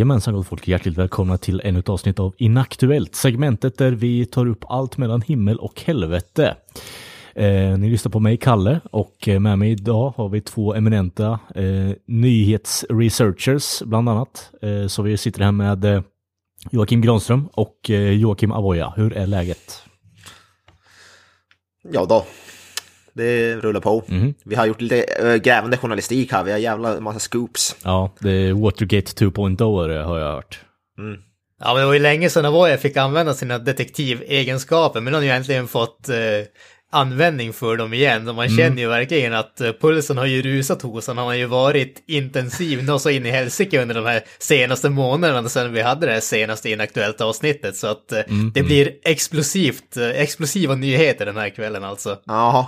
Jajamensan gott folk, hjärtligt välkomna till ännu ett avsnitt av Inaktuellt, segmentet där vi tar upp allt mellan himmel och helvete. Eh, ni lyssnar på mig, Kalle, och eh, med mig idag har vi två eminenta eh, nyhetsresearchers, bland annat. Eh, så vi sitter här med eh, Joakim Granström och eh, Joakim Avoya. Hur är läget? Ja då, det rullar på. Mhm. Vi har gjort lite äh, grävande journalistik här, vi har jävla massa scoops. Ja, det är Watergate 2.0 har jag hört. Ja, men det var ju länge sedan Avoya fick använda sina detektivegenskaper, men nu har ju äntligen fått eh, användning för dem igen. Och man känner ju verkligen att eh, pulsen har ju rusat hos honom. Han har ju varit intensiv nå så in i helsike under de här senaste månaderna sedan vi hade det här senaste inaktuellt avsnittet. Så att eh, det blir explosivt, eh, explosiva nyheter den här kvällen alltså. Jaha.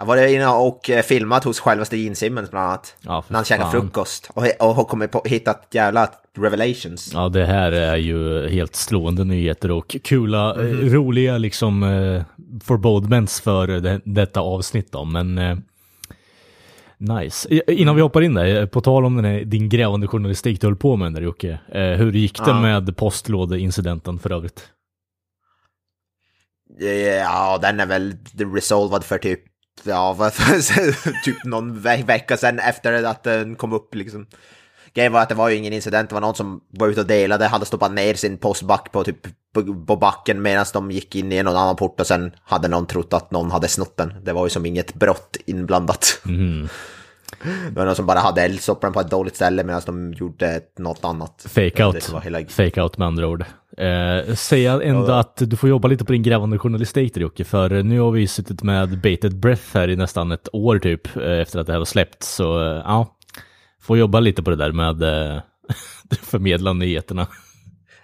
Jag var inne och eh, filmat hos självaste Gene Simmons bland annat. Ja, när han käkar fan. frukost. Och, och har kommit på, hittat jävla revelations. Ja, det här är ju helt slående nyheter och kula, Mhm. roliga liksom eh, forebodements för det, detta avsnitt då, men eh, nice. Innan vi hoppar in där, eh, på tal om den här, din grävande journalistik du höll på med där Jocke, eh, hur gick det Ja. med postlådeincidenten för övrigt? Ja, den är väl resolvad för typ, ja, vad, typ någon ve vecka sedan efter att den kom upp liksom. Grejen var att det var ju ingen incident, det var någon som var ute och delade, hade stoppat ner sin postback på typ på, backen medan de gick in i någon annan port och sen hade någon trott att någon hade snott den. Det var ju som inget brott inblandat. Mm. Det var någon som bara hade eldstopparen på ett dåligt ställe medan de gjorde något annat. Fake out. hela... Fake out med andra ord. Eh, säga ändå att du får jobba lite på din grävande journalistik där Jocke, för nu har vi suttit med bated breath här i nästan ett år typ, eh, efter att det här var släppt. Så eh, ja, får jobba lite på det där med eh, förmedla nyheterna.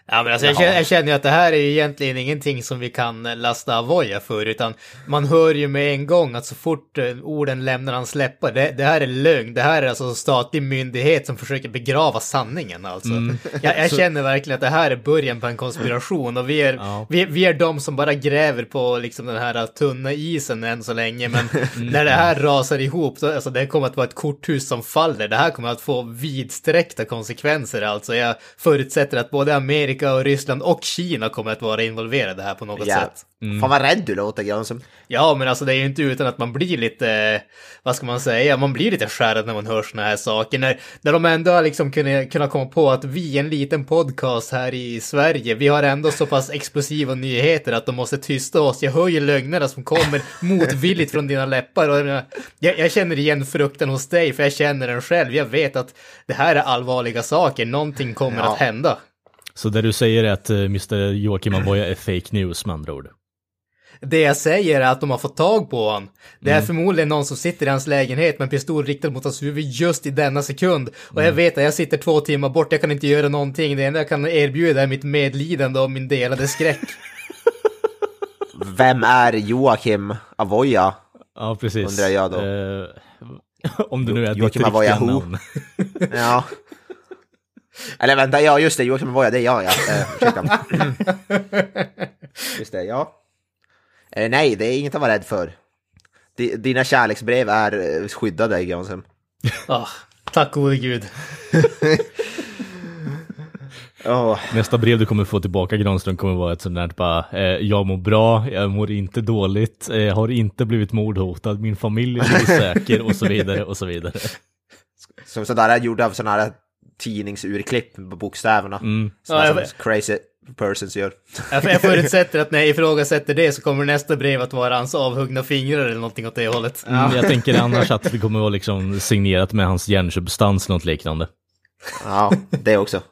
Ja, men alltså jag, känner, jag känner ju att det här är egentligen ingenting som vi kan eh, lasta Avoya för, utan man hör ju med en gång att så fort eh, orden lämnar han släppa, det, det här är lögn, det här är alltså en statlig myndighet som försöker begrava sanningen alltså. Jag, jag känner verkligen att det här är början på en konspiration och vi är, Ja. vi, vi är de som bara gräver på liksom den här tunna isen än så länge, men när det här rasar ihop, så, alltså det kommer att vara ett korthus som faller, det här kommer att få vidsträckta konsekvenser alltså. Jag förutsätter att både Amerika och Ryssland och Kina kommer att vara involverade här på något Ja. sätt. Fan vad rädd du låter Granström. Ja, men alltså det är ju inte utan att man blir lite, vad ska man säga, man blir lite skärrad när man hör såna här saker. När, när de ändå har liksom kunnat, kunnat komma på att vi, en liten podcast här i Sverige, vi har ändå så pass explosiva nyheter att de måste tysta oss. Jag hör ju lögnerna som kommer motvilligt från dina läppar. Och jag, jag känner igen frukten hos dig, för jag känner den själv. Jag vet att det här är allvarliga saker, någonting kommer Ja. att hända. Så det du säger är att eh, Mr Joakim Avoya är fake news med andra ord. Det jag säger är att de har fått tag på honom. Det är förmodligen någon som sitter i hans lägenhet med en pistol riktad mot hans huvud just i denna sekund. Och jag vet att jag sitter två timmar bort, jag kan inte göra någonting. Det enda jag kan erbjuda är mitt medlidande och min delade skräck. Vem är Joakim Avoya? Ja, precis. Undrar jag då. Eh, om det nu är ditt Joakim riktiga Avoya who? namn. Ja. Eller vänta, ja just det, Joakim Avoya, det är jag ja. Eh. Just det, ja. Eh, nej, det är inget att vara rädd för. Di- Dina kärleksbrev är eh, skyddade, Granström. Ah, tack gode gud. Åh, Nästa brev du kommer få tillbaka Granström kommer vara ett sånt där bara, eh, jag mår bra, jag mår inte dåligt, eh, har inte blivit mordhotad, min familj är säker och så vidare och så vidare. Som sådär gjord av sådana här tidningsurklipp på bokstäverna. Mm. Sådana Ja, jag som crazy persons gör. Jag, jag förutsätter att när jag ifrågasätter det så kommer nästa brev att vara hans avhuggna fingrar eller någonting åt det hållet. Mm, jag tänker annars att det kommer vara liksom signerat med hans hjärnsubstans, något liknande. Ja, det också.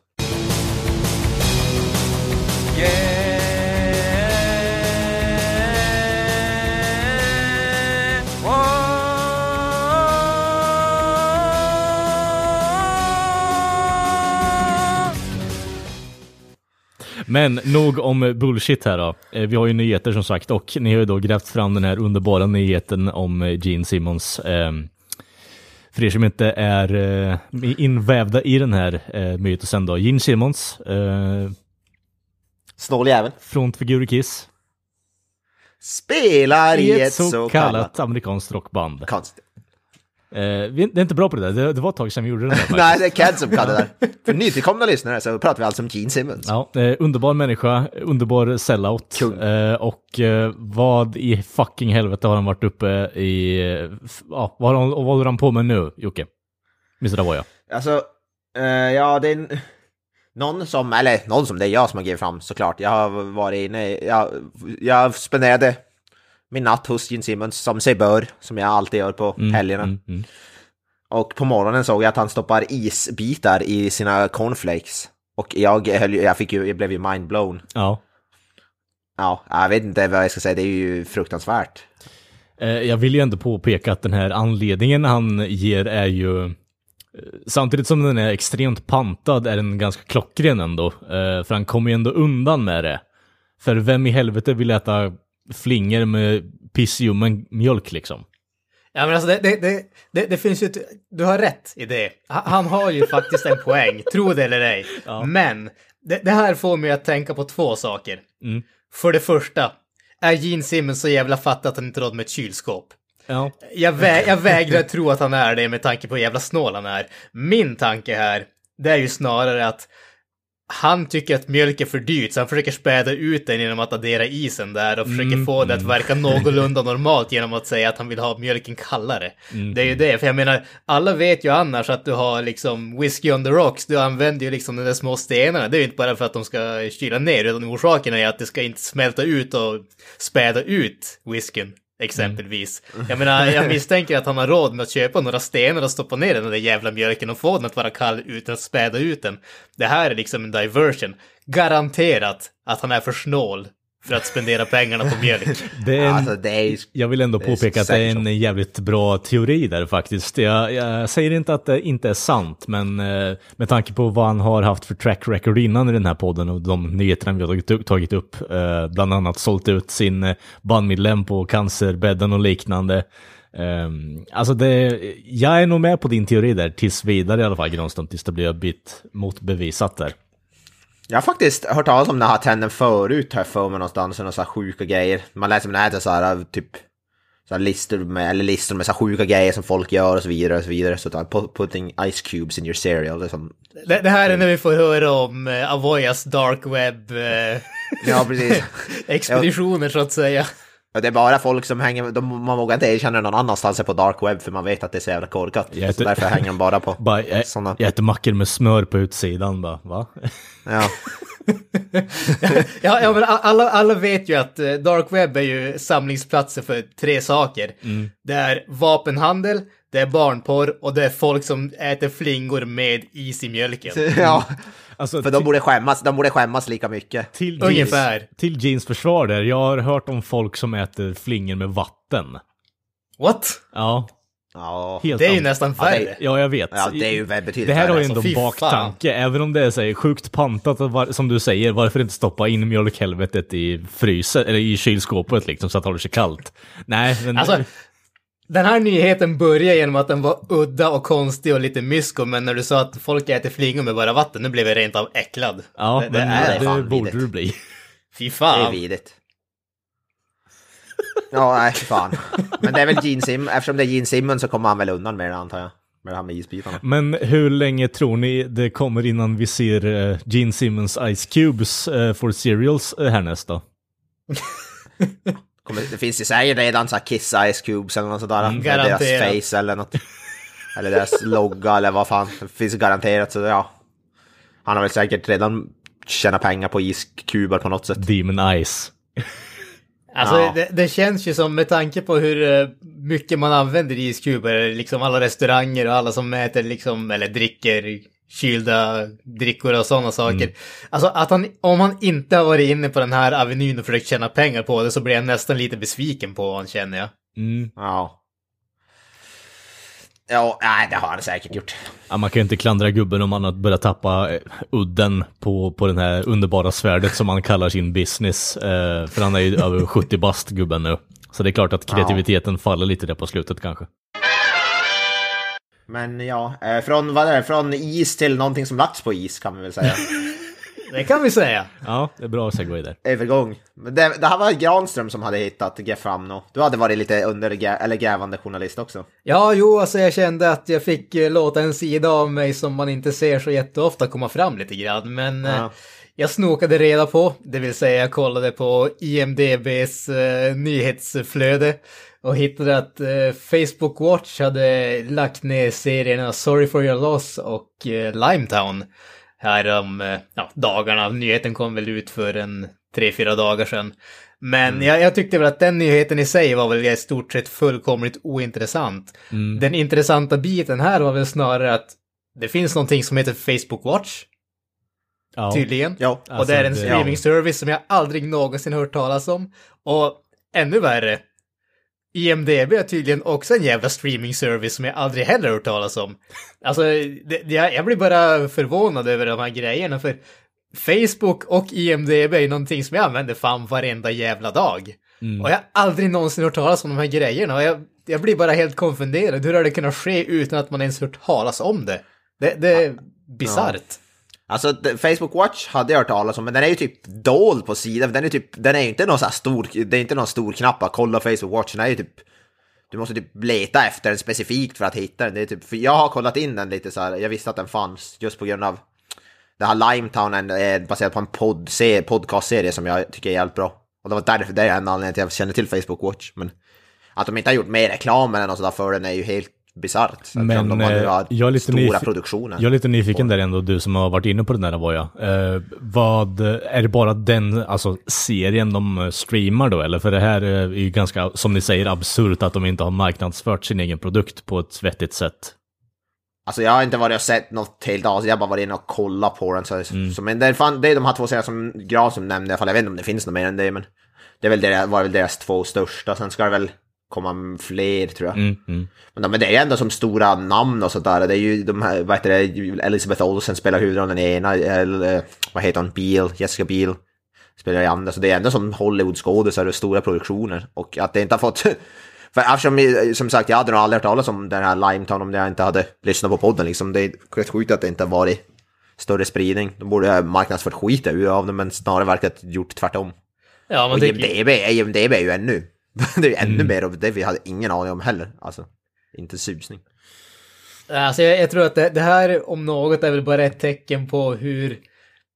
Men nog om bullshit här då. Eh, Vi har ju nyheter som sagt och ni har ju då grävt fram den här underbara nyheten om eh, Gene Simmons. ehm, För er som inte är eh, invävda i den här mytosen då. Gene Simmons, Snål jävel. frontfigur i Kiss. Spelar I ett så kallat kallat amerikanskt rockband. konst. Eh, vi, det är inte bra på det där, det, det var ett tag sedan vi gjorde det där faktiskt. Nej, det är Ked som kan det där. För nytillkomna lyssnare så pratar vi alltså om Gene Simmons. Ja, eh, underbar människa, underbar sellout. Kung. Eh, och eh, vad i fucking helvete har han varit uppe i... Ja, vad har han, och vad håller han på med nu, Jocke? Mr. Davoya. Alltså, eh, ja det är någon som, eller någon som, det är jag som har givit fram såklart. Jag har varit inne, jag, jag spenderade min natt hos Gene Simmons som sig bör, som jag alltid gör på helgerna. Mm, mm. Och på morgonen såg jag att han stoppar isbitar i sina cornflakes. Och jag, höll, jag, fick ju, jag blev ju mindblown. Ja. Ja, jag vet inte vad jag ska säga, det är ju fruktansvärt. Eh, Jag vill ju ändå påpeka att den här anledningen han ger är ju, eh, samtidigt som den är extremt pantad, är den ganska klockren ändå. Eh, För han kommer ju ändå undan med det. För vem i helvete vill äta flingor med pissljummen mjölk liksom? Ja men alltså det, det, det, det, finns ju, ett- du har rätt i det. Han, har ju faktiskt en poäng, tro det eller ej. Men det, det här får mig att tänka på två saker. Mm. För det första, är Gene Simmons så jävla fattig att han inte råd med ett kylskåp? Ja. Jag, vä jag vägrar tro att han är det med tanke på hur jävla snål han är. Min tanke här, det är ju snarare att han tycker att mjölk är för dyrt så han försöker späda ut den genom att addera isen där och försöker få det att verka någorlunda normalt genom att säga att han vill ha mjölken kallare. Det är ju det, för jag menar, alla vet ju annars att du har liksom whisky on the rocks, du använder ju liksom de där små stenarna. Det är ju inte bara för att de ska kyla ner, utan orsaken är att det ska inte smälta ut och späda ut whiskyn. Exempelvis. Jag menar, jag misstänker att han har råd med att köpa några stenar och stoppa ner den där jävla mjölken och få den att vara kall utan att späda ut den. Det här är liksom en diversion. Garanterat att han är för snål för att spendera pengarna på mjölk. Det är en, Alltså det är jag vill ändå påpeka att det är en jävligt bra teori där faktiskt. Jag, jag säger inte att det inte är sant, men eh, med tanke på vad han har haft för track record innan i den här podden och de nyheterna vi har tagit upp, tagit upp eh, bland annat sålt ut sin eh, bandmedlem på cancerbädden och liknande. Um, alltså det, jag är nog med på din teori där tills vidare i alla fall Granström, tills det blir bit motbevisat där. Jag har faktiskt hört talas om den här trenden förut, har jag för mig någonstans, några så här sjuka grejer. Man läser på nätet så här, typ, så här listor med, eller listor med så här sjuka grejer som folk gör och så vidare och så vidare. Så att put- putting ice cubes in your cereal, det är som... Det, det här är när vi får höra om eh, Avoyas dark web eh, Ja, precis. expeditioner så att säga. Och det är bara folk som hänger, de, man vågar inte erkänna någon annanstans på dark web för man vet att det är så jävla korkat. Jag Så därför hänger de bara på Bara, sådana. jag äter mackor med smör på utsidan bara, va? Ja. Ja, ja men alla, alla vet ju att eh, dark web är ju samlingsplatser för tre saker. Det är vapenhandel, det är barnporr och det är folk som äter flingor med is i mjölken. ja, Alltså, för de borde skämmas, de borde skämmas lika mycket. Till Ungefär. Jeans, till Jeans försvar där, jag har hört om folk som äter flingor med vatten. What? Ja, Ja, helt Det är ju nästan Ja, värre. Ja, jag vet. ja det är ju betydligt Det här har ju ändå en baktanke, även om det är så här, sjukt pantat, var, som du säger, varför inte stoppa in mjölkhelvetet i frysen, eller i kylskåpet liksom, så att det håller sig kallt? Nej, men... Alltså, den här nyheten börjar genom att den var udda och konstig och lite mysko, men när du sa att folk äter flingor med bara vatten, nu blev jag rent av äcklad. ja, det, det men är det, fan borde du bli. Fy Det är fan. vidrigt. Ja, nej, fan. Men det är väl Gene Sim, eftersom det är Gene Simmons så kommer han väl undan med det antar jag. Med det här med isbitarna. Men hur länge tror ni det kommer innan vi ser uh, Gene Simmons Ice Cubes uh, for Cereals uh, härnäst då? Kommer, det finns ju säkert redan så här Kiss Ice Cubes eller något sådär. med deras face eller något. Eller deras logga eller vad fan. Det finns garanterat så ja. Han har väl säkert redan tjänat pengar på iskuber på något sätt. Demon Ice. Alltså, Ja. det, det känns ju som med tanke på hur eh, mycket man använder iskuber, liksom alla restauranger och alla som äter liksom, eller dricker kylda drickor och sådana saker. Alltså att han, om han inte har varit inne på den här avenyn och försökt tjäna pengar på det så blir jag nästan lite besviken på honom känner jag. Mm. Ja. Ja, nej det har han säkert gjort. Ja, man kan ju inte klandra gubben om han har börjat tappa eh, udden på, på den här underbara svärdet som han kallar sin business. Eh, för han är ju över 70 bast gubben nu. Så det är klart att kreativiteten faller lite där på slutet kanske. Men ja, eh, från, vad är det, från is till någonting som lagts på is kan vi väl säga. Det kan vi säga. Ja, det är bra segway där. övergång. Men det, det här var Granström som hade hittat Get Fram nu. Du hade varit lite under eller grävande journalist också. Ja, jo, alltså jag kände att jag fick eh, låta en sida av mig som man inte ser så jätteofta komma fram lite grann. Men eh, Ja. jag snokade reda på, det vill säga jag kollade på IMDBs eh, nyhetsflöde och hittade att eh, Facebook Watch hade lagt ner serierna Sorry for your loss och eh, Limetown här om eh, ja, dagarna. Nyheten kom väl ut för en tre, fyra dagar sedan. Men jag, jag tyckte väl att den nyheten i sig var väl i stort sett fullkomligt ointressant. Den intressanta biten här var väl snarare att det finns någonting som heter Facebook Watch, Ja. tydligen. Ja. och Alltså, det är en det- streaming service som jag aldrig någonsin hört talas om. Och ännu värre, IMDB är tydligen också en jävla streaming service som jag aldrig heller hört talas om. Alltså, det, jag, jag blir bara förvånad över de här grejerna, för Facebook och IMDB är någonting som jag använder fan varenda jävla dag. Och jag har aldrig någonsin hört talas om de här grejerna. Och jag, jag blir bara helt konfunderad. Hur har det kunnat ske utan att man ens hört talas om det? Det, det är bisarrt. Alltså Facebook Watch hade jag hört talas om, men den är ju typ dold på sidan. Den är typ, den är ju inte någon så här stor, det är inte någon stor knapp att kolla Facebook Watch. Den är ju typ, du måste typ leta efter den specifikt för att hitta den. Det är typ, för jag har kollat in den lite så här, jag visste att den fanns just på grund av det här Limetown är eh, baserat på en podd, podcastserie som jag tycker är jävligt bra. Och det var därför, det är en anledning till att jag känner till Facebook Watch. Men att de inte har gjort mer reklam eller något sådär för den är ju helt bisarrt. Men de nu eh, jag är lite, stora produktioner. jag är lite nyfiken där ändå, du som har varit inne på den där Voja. Eh, vad, är det bara den alltså, serien de eh, streamar då? Eller för det här är ju ganska, som ni säger, absurt att de inte har marknadsfört sin egen produkt på ett vettigt sätt. Alltså jag har inte varit och sett något helt avsnitt, jag har bara varit inne och kollat på den. Så, Mm. så, men det är, fan, det är de här två serierna som Granström nämnde i alla fall. Jag vet inte om det finns något mer än det, men det är väl deras, var väl deras två största. Sen ska det väl komma fler tror jag. Mm, mm. Men, de, men det är ändå som stora namn och sådär. Det är ju de här, vad heter det, Elizabeth Olsen spelar huvudrollen i ena, eller vad heter hon, Beal, Jessica Biel spelar i andra. Så det är ändå som Hollywood-skådisar och stora produktioner. Och att det inte har fått... För eftersom, som sagt, jag hade nog aldrig hört talas om den här Limetown om jag inte hade lyssnat på podden liksom. Det är rätt sjukt att det inte har varit större spridning. De borde ha marknadsfört skit av det, men snarare verkat gjort tvärtom. Ja, man Och. IMDB, IMDB är ju ännu... det är ju ännu Mm. mer av det vi hade ingen aning om heller. Alltså, inte susning. Alltså jag, jag tror att det, det här om något är väl bara ett tecken på hur,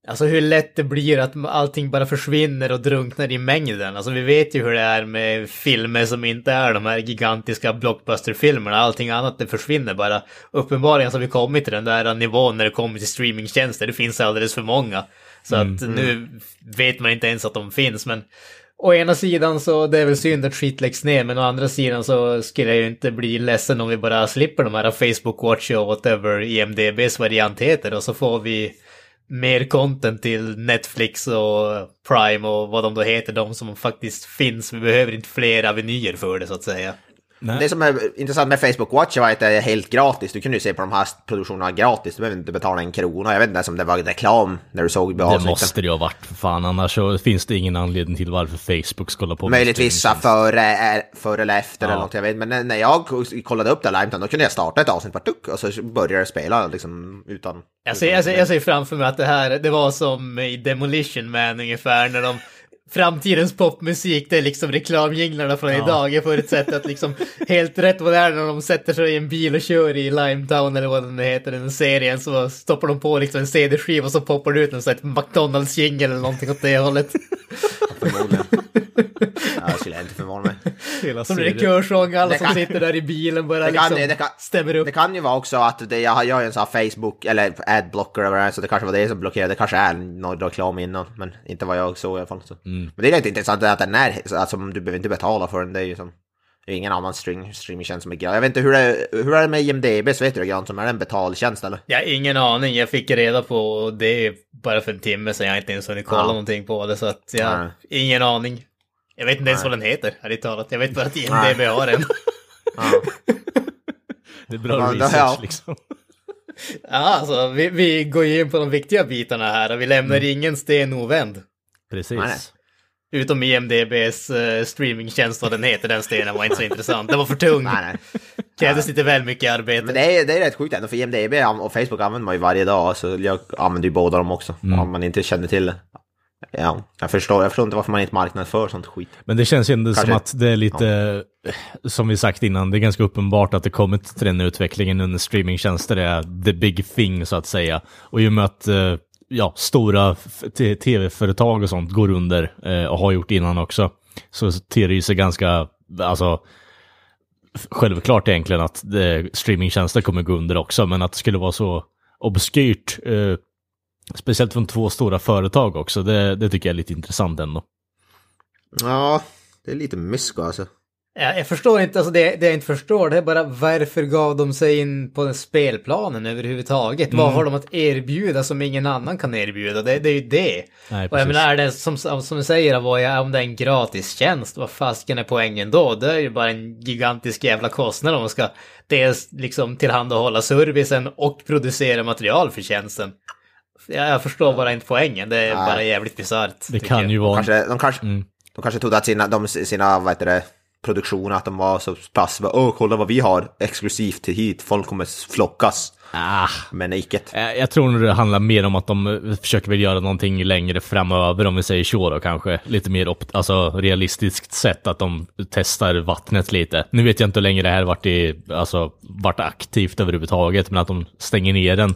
alltså hur lätt det blir att allting bara försvinner och drunknar i mängden. Alltså vi vet ju hur det är med filmer som inte är de här gigantiska blockbusterfilmerna. Allting annat det försvinner bara. Uppenbarligen så har vi kommit till den där nivån när det kommer till streamingtjänster. Det finns alldeles för många. Så att nu vet man inte ens att de finns. Men Å ena sidan så det är väl synd att skit läggs ner, men å andra sidan så skulle jag ju inte bli ledsen om vi bara slipper de här Facebook Watch och whatever IMDBs variant heter och så får vi mer content till Netflix och Prime och vad de då heter, de som faktiskt finns. Vi behöver inte fler avenyer för det så att säga. Nej. Det som är intressant med Facebook Watch var att det är helt gratis. Du kunde ju se på de här produktionerna gratis. Du behöver inte betala en krona. Jag vet inte ens om det var reklam när du såg Det avsnitten. måste det ju ha varit, för fan. Annars så finns det ingen anledning till varför Facebook ska hålla på Möjligtvis före, före eller efter Ja. eller något, jag vet. Men när- jag kollade upp det Limetown, då kunde jag starta ett avsnitt bara tuck, och så började det spela liksom utan... Jag ser, jag, ser, jag ser framför mig att det här, det var som i Demolition Man ungefär när de Framtidens popmusik, det är liksom reklamjinglarna från idag. Jag förutsätter att liksom helt rätt vad det är när de sätter sig i en bil och kör i Limetown eller vad den heter, den serien, så stoppar de på liksom en CD-skiva och så poppar det ut en sån här McDonalds-jingel eller någonting åt det hållet. Förmodligen. ja, jag skulle inte förvåna mig. Hela Som en serien. körsång, alla Det som kan- sitter där i bilen bara Det kan, liksom det, kan, stämmer upp. det kan ju vara också att det, jag har jag har ju en sån här Facebook, eller adblocker eller vad det är, så det kanske var det som blockerade. Det kanske är någon reklam innan, men inte vad jag såg i alla fall. Så. Men det är lite intressant att den är, alltså du behöver inte betala för den, det är ju som... Det är ingen annan stream, streamingtjänst som är gratis. Jag vet inte hur det, hur är det med IMDB, så vet du det som är det en betaltjänst eller? Jag har ingen aning, jag fick reda på det bara för en timme sedan, jag har inte ens hunnit kolla Ja. någonting på det, så att jag Nej. ingen aning. Jag vet inte ens Nej. vad den heter, ärligt talat. Jag vet bara att Nej. IMDB har en. Ja. Det är bra Ja, research ja. liksom. Ja, alltså, vi, vi går ju in på de viktiga bitarna här och vi lämnar ingen sten ovänd. Precis. Nej. Utom IMDBs uh, streamingtjänst, vad den heter, den stenen var inte så intressant. Den var för tung. Nej, nej. Krävdes lite väl mycket arbete. Men det är, det är rätt sjukt ändå, för IMDB och Facebook använder man ju varje dag, så jag använder ju båda dem också, om man inte känner till det. Ja, jag förstår, jag förstår inte varför man inte marknadsför sånt skit. Men det känns ju ändå som Kanske- att det är lite, som vi sagt innan, det är ganska uppenbart att det kommit till den utvecklingen under streamingtjänster är the big thing så att säga. Och i och med att eh, ja, stora tv-företag och sånt går under eh, och har gjort innan också, så ter det ju sig ganska, alltså, självklart egentligen att eh, streamingtjänster kommer gå under också, men att det skulle vara så obskyrt, eh, speciellt från två stora företag också, det, det tycker jag är lite intressant ändå. Ja, det är lite mysko alltså. Ja, jag förstår inte, alltså det, det jag inte förstår det är bara varför gav de sig in på den spelplanen överhuvudtaget? Mm. Vad har de att erbjuda som ingen annan kan erbjuda? Det, det är ju det. Nej, och jag menar, är det som, som du säger, Avoya, om det är en gratis tjänst, vad fasken är poängen då? Det är ju bara en gigantisk jävla kostnad om man ska dels liksom tillhandahålla servicen och producera material för tjänsten. Jag, jag förstår bara inte poängen, det är Nej. bara jävligt bisarrt. Det kan jag. ju vara... Kanske, de, kanske, Mm. de kanske trodde att sina, de, sina vad heter det, produktioner, att de var så pass, åh kolla vad vi har exklusivt till hit, folk kommer flockas. Ah, Men icke. eh, jag tror nog det handlar mer om att de eh, försöker väl göra någonting längre framöver, om vi säger så då kanske. Lite mer opt- alltså, realistiskt sätt att de testar vattnet lite. Nu vet jag inte hur länge det här varit, i, alltså, varit aktivt överhuvudtaget, men att de stänger ner den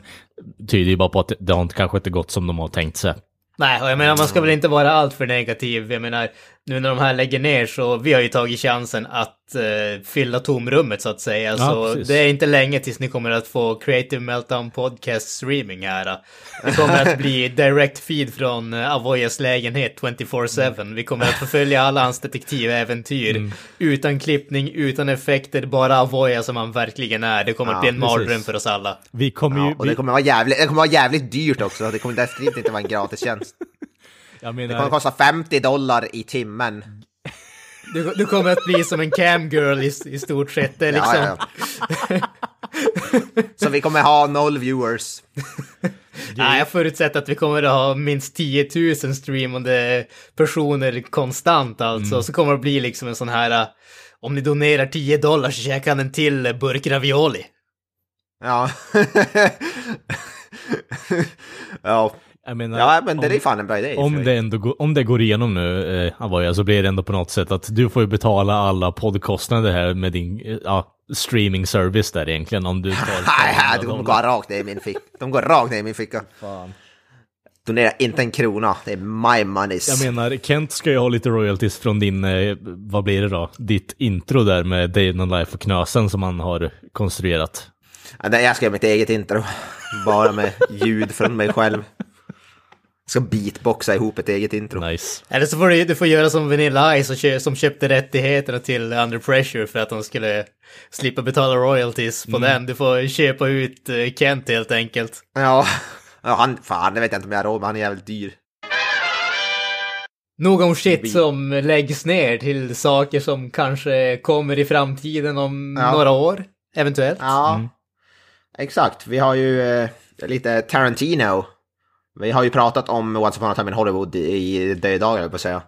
tyder ju bara på att det har inte, kanske inte gått som de har tänkt sig. Nej, och jag menar man ska väl inte vara alltför negativ. Jag menar, nu när de här lägger ner så vi har ju tagit chansen att eh, fylla tomrummet så att säga. Ja, så precis. det är inte länge tills ni kommer att få Creative Meltdown Podcast streaming här. Det kommer att bli direct feed från uh, Avoyas lägenhet 24-7. Vi kommer att förfölja alla hans detektiväventyr. Mm. Utan klippning, utan effekter, bara Avoya som han verkligen är. Det kommer att Ja, bli en precis. mardröm för oss alla. Vi kommer ju... Ja, och det kommer vara jävligt, det kommer vara jävligt dyrt också, det kommer definitivt inte vara en gratistjänst. Jag Det kommer menar, kosta 50 dollar i timmen. Du, du kommer att bli som en camgirl i, i stort sett. Det liksom... Ja, ja. Så vi kommer ha noll viewers. Nej, jag förutsätter att vi kommer att ha minst 10 000 streamande personer konstant alltså. Så kommer det bli liksom en sån här, uh, om ni donerar 10 dollar så käkar han en till burk ravioli. Ja. ja. Jag menar, ja, men det om- är fan en bra idé. Om det, ändå går, om det går igenom nu, eh, Avoya, så blir det ändå på något sätt att du får ju betala alla poddkostnader här med din eh, ja, streaming service där egentligen. Om du tar... Nej, 500 de går rakt ner i min ficka. De går rakt ner i min ficka. Donera inte en krona, det är my moneys. Jag menar, Kent ska ju ha lite royalties från din, eh, vad blir det då? Ditt intro där med Day in Life och Knösen som han har konstruerat. Ja, nej, Jag ska göra mitt eget intro. Bara med ljud från mig själv. Ska beatboxa ihop ett eget intro. Nice. Eller så får du, du får göra som Vanilla Ice och kö, som köpte rättigheterna till Under Pressure för att de skulle slippa betala royalties på den. Du får köpa ut eh, Kent helt enkelt. Ja, ja han, fan det vet jag inte om jag har råd med, han är jävligt dyr. Nog om shit som läggs ner till saker som kanske kommer i framtiden om Ja. några år, eventuellt. Ja, exakt. Vi har ju eh, lite Tarantino. Vi har ju pratat om Once upon a time in Hollywood i det dagar, jag på att säga.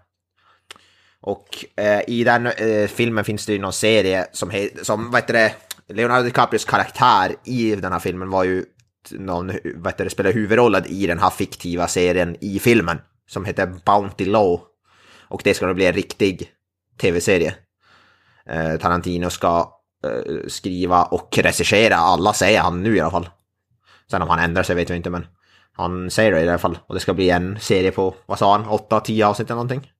Och eh, i den eh, filmen finns det ju någon serie som, heter, som vad heter det, Leonardo DiCaprios karaktär i den här filmen var ju någon, vad heter det, spelar huvudrollen i den här fiktiva serien i filmen. Som heter Bounty Law. Och det ska nog bli en riktig tv-serie. Eh, Tarantino ska eh, skriva och regissera alla, säger han nu i alla fall. Sen om han ändrar sig vet jag inte, men han säger det i alla fall. Och det ska bli en serie på, vad sa han, 8-10 avsnitt eller någonting.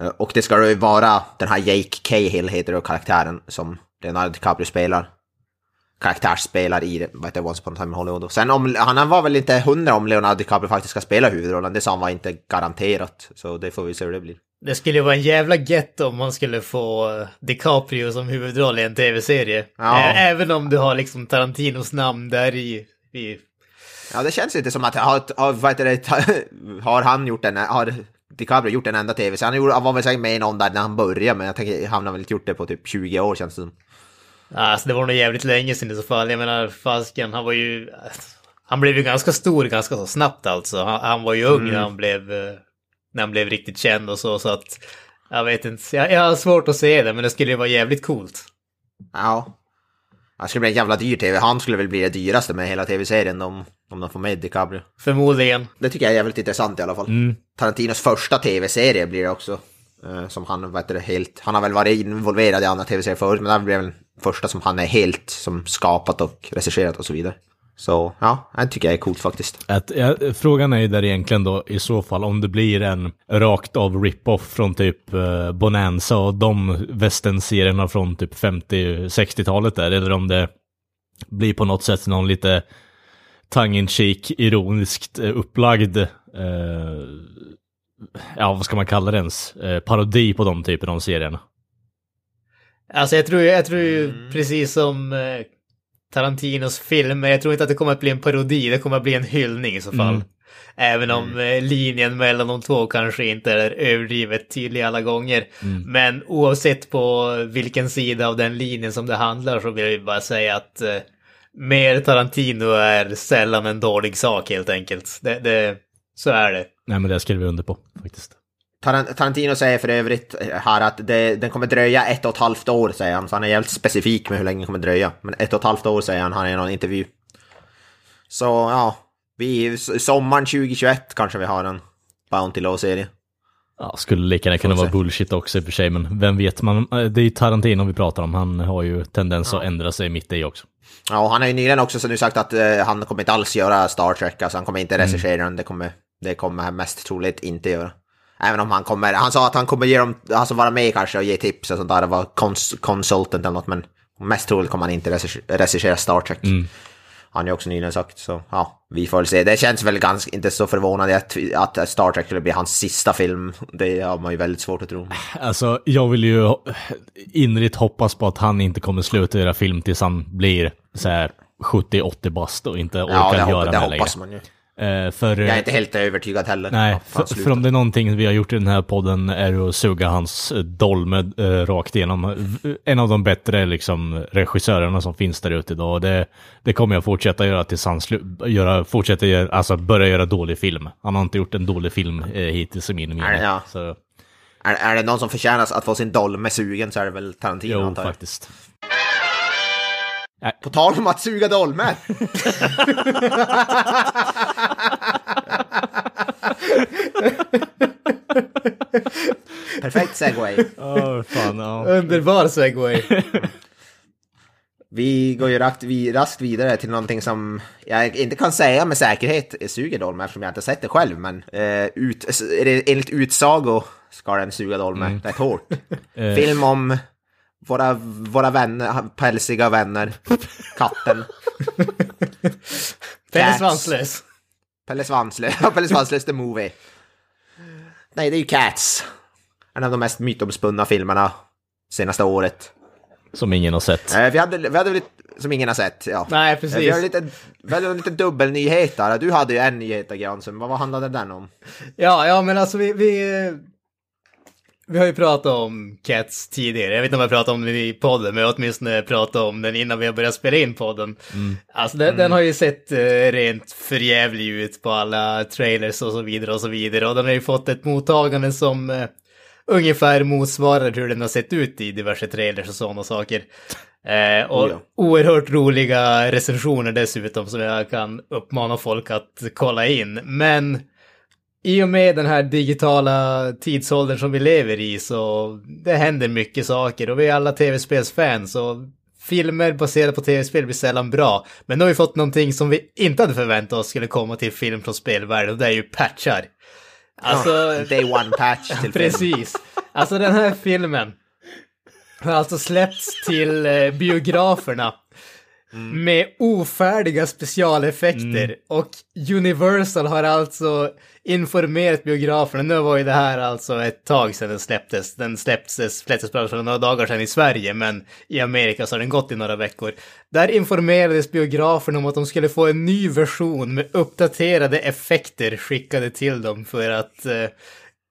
Eh, Och det ska ju vara den här Jake Cahill heter då karaktären som Leonardo DiCaprio spelar. Karaktärsspelar i det, vad heter det, Once upon a time in Hollywood. Och Sen om, han var väl inte hundra om Leonardo DiCaprio faktiskt ska spela huvudrollen, det sa han var inte garanterat. Så det får vi se hur det blir. Det skulle vara en jävla gett om man skulle få eh, DiCaprio som huvudroll i en tv-serie. Ja. Även om du har liksom Tarantinos namn där i. i Ja, det känns inte som att, har, har, vad det, har han gjort en, har DiCaprio gjort en enda tv? Så han, gjorde, var väl säkert med i någon där när han började, men jag tänker, han har väl inte gjort det på typ 20 år känns det som. alltså det var nog jävligt länge sedan i så fall. Jag menar, fasken, han var ju... Han blev ju ganska stor ganska så snabbt alltså. Han, han var ju ung när han blev... eh, När han blev riktigt känd och så, så att... Jag vet inte, jag, jag har svårt att se det, men det skulle ju vara jävligt coolt. Ja. Det skulle bli en jävla dyr tv. Han skulle väl bli det dyraste med hela tv-serien om, om de får med DiCaprio. Förmodligen. Det tycker jag är jävligt intressant i alla fall. Mm. Tarantinos första tv-serie blir det också. eh, Som han, vad heter det, helt... Han har väl varit involverad i andra tv-serier förut, men det här blir väl den första som han är helt som skapat och regisserat och så vidare. Så ja, det tycker jag är coolt faktiskt. Att, ja, frågan är ju där egentligen då i så fall om det blir en rakt av rip-off från typ eh, Bonanza och de västernserierna från typ 50-60-talet där, eller om det blir på något sätt någon lite tongue-in-cheek, ironiskt eh, upplagd, eh, ja vad ska man kalla det ens, eh, parodi på de typerna av serierna. Alltså jag tror, jag tror ju precis som eh, Tarantinos filmer, jag tror inte att det kommer att bli en parodi, det kommer att bli en hyllning i så fall. Mm. Även om eh, linjen mellan de två kanske inte är överdrivet tydlig alla gånger. Men oavsett på vilken sida av den linjen som det handlar så vill jag bara säga att eh, mer Tarantino är sällan en dålig sak helt enkelt. Det, det, så är det. Nej men det skriver vi under på faktiskt. Taran- Tarantino säger för övrigt här att det, den kommer dröja ett och ett halvt år, säger han. Så han är jävligt specifik med hur länge den kommer dröja. Men ett och ett halvt år säger han, han är i någon intervju. Så ja, vi, sommaren 2021 kanske vi har en Bounty Law-serie. Ja, skulle lika gärna kunna vara bullshit också i och för sig, men vem vet man? Eh, Det är ju Tarantino vi pratar om, han har ju tendens att ändra sig mitt i också. Ja, och han har ju nyligen också så nu sagt att eh, han kommer inte alls göra Star Trek, alltså han kommer inte regissera den, det kommer, det kommer han mest troligt inte göra. Även om han kommer, han sa att han kommer ge dem, alltså vara med kanske och ge tips och sånt där, vara cons, consultant eller något, men mest troligt kommer han inte regissera, Star Trek. Han har ju också nyligen sagt, så ja, vi får väl se. Det känns väl ganska, inte så förvånande att, att Star Trek skulle bli hans sista film. Det har man ju väldigt svårt att tro. Alltså, jag vill ju innerligt hoppas på att han inte kommer sluta göra film tills han blir så här 70-80 bast och inte orkar Ja, det, göra det det hoppas längre. man ju. Eh, för, Jag är inte helt övertygad heller. Nej, för, för om det är någonting vi har gjort i den här podden är det att suga hans eh, dolme eh, rakt igenom. En av de bättre liksom, regissörerna som finns där ute idag. Och det, det kommer jag fortsätta göra tills han göra, fortsätter göra, alltså börja göra dålig film. Han har inte gjort en dålig film eh, hittills i min mening. Ja. Så, Är, är det någon som förtjänar att få sin dolme sugen så är det väl Tarantino jo, antar jag. faktiskt. På tal om att suga dolme! segway. Åh, fan, ja. Underbar segway. Vi går ju rakt, vi, raskt vidare till någonting som jag inte kan säga med säkerhet suger dolme eftersom jag inte sett det själv. Men eh, ut, enligt utsago ska den suga dolme rätt hårt. Film om våra, våra vänner, pälsiga vänner, katten. Pelle. Svanslös. Pelle Svanslös, Pelle Svanslös the movie. Nej, det är ju Cats. En av de mest mytomspunna filmerna senaste året. Som ingen har sett. Eh, vi, hade, vi hade lite, som ingen har sett, ja. Nej, Eh, precis. Vi har lite, vi hade lite dubbelnyheter. Du hade ju en nyhet, Granström. Vad vad handlade den om? Ja, ja, men alltså vi, vi, vi har ju pratat om Cats tidigare. Jag vet inte om jag pratat om den i podden, men jag har åtminstone pratat om den innan vi har börjat spela in podden. Alltså den, den har ju sett uh, rent förjävlig ut på alla trailers och så vidare och så vidare. Och den har ju fått ett mottagande som eh, ungefär motsvarar hur den har sett ut i diverse trailers och sådana saker. Eh, och Oh ja. oerhört roliga recensioner dessutom som jag kan uppmana folk att kolla in. Men i och med den här digitala tidsåldern som vi lever i så det händer mycket saker och vi är alla tv-spelsfans och filmer baserade på tv-spel blir sällan bra. Men nu har vi fått någonting som vi inte hade förväntat oss skulle komma till film från spelvärlden och det är ju patchar. Alltså, day one patch till precis. Alltså den här filmen har alltså släppts till eh, biograferna med ofärdiga specialeffekter och Universal har alltså informerat biograferna. Nu var ju det här alltså ett tag sedan den släpptes. Den släpptes, släpptes bara för några dagar sedan i Sverige, men i Amerika så har den gått i några veckor. Där informerades biograferna om att de skulle få en ny version med uppdaterade effekter skickade till dem för att eh,